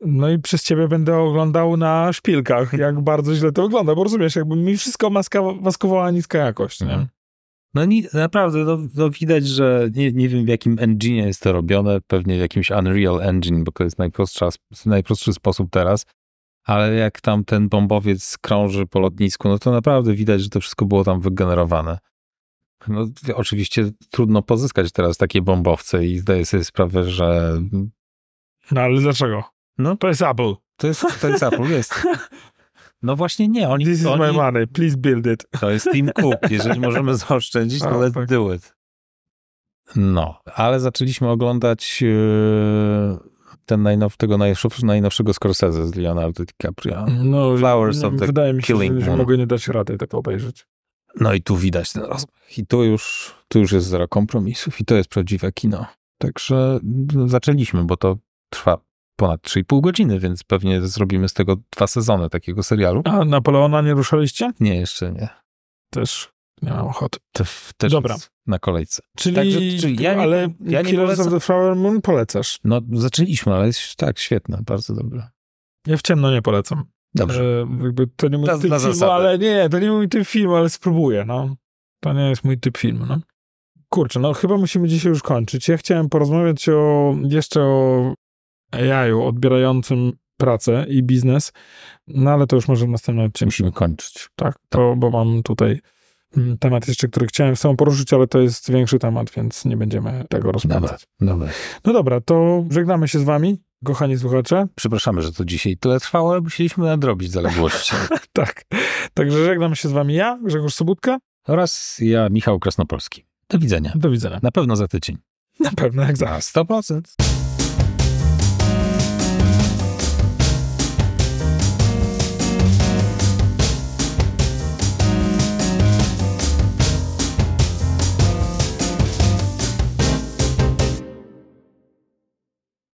no i przez ciebie będę oglądał na szpilkach, jak bardzo źle to wygląda, bo rozumiesz, jakby mi wszystko maska, maskowała niska jakość, nie? Mhm. No ni, naprawdę, no, no widać, że nie, nie wiem w jakim engine jest to robione, pewnie w jakimś Unreal Engine, bo to jest najprostsza, najprostszy sposób teraz, ale jak tam ten bombowiec krąży po lotnisku, no to naprawdę widać, że to wszystko było tam wygenerowane. No oczywiście trudno pozyskać teraz takie bombowce i zdaję sobie sprawę, że No ale dlaczego? No To jest Apple. to jest, to jest Apple, jest. No właśnie nie, oni, This is oni my money, please build it. To jest Team Cook. Jeżeli możemy zaoszczędzić, to A, let's tak. do it. No, ale zaczęliśmy oglądać e, ten najnow, tego najnowszego, najnowszego Scorsese z Leonardo DiCaprio. No, Flowers of the wydaje mi się, Killing że, mogę nie dać rady tak obejrzeć. No i tu widać ten rozmach. I tu już, tu już jest zero kompromisów i to jest prawdziwe kino. Także no, zaczęliśmy, bo to trwa ponad 3,5 godziny, więc pewnie zrobimy z tego dwa sezony takiego serialu. A Napoleona nie ruszaliście? Nie, jeszcze nie. Też nie mam ochoty. Też Dobra. na kolejce. Czyli, Także- czyli ja nie- ale ja nie Killers polecam. of the Flower Moon polecasz. No, zaczęliśmy, ale jest tak, świetne, bardzo dobre. Ja w ciemno nie polecam. Dobrze. E, jakby to nie mój Dla- typ dla filmu, zasady. ale nie, to nie mój typ filmu, ale spróbuję, no. To nie jest mój typ filmu, no. Kurczę, no chyba musimy dzisiaj już kończyć. Ja chciałem porozmawiać o, jeszcze o AI-u odbierającym pracę i biznes, no ale to już może w następnym odcinku. Musimy kończyć. Tak, to, bo mam tutaj mm, temat jeszcze, który chciałem tobą poruszyć, ale to jest większy temat, więc nie będziemy tego rozpędzać. Dobra. No dobra, to żegnamy się z wami, kochani słuchacze. Przepraszamy, że to dzisiaj tyle trwało, ale musieliśmy nadrobić zaległości. Tak, także żegnam się z wami ja, Grzegorz Sobudka. Oraz ja, Michał Krasnopolski. Do widzenia. Do widzenia. Na pewno za tydzień. Na pewno, jak zawsze. Na 100%.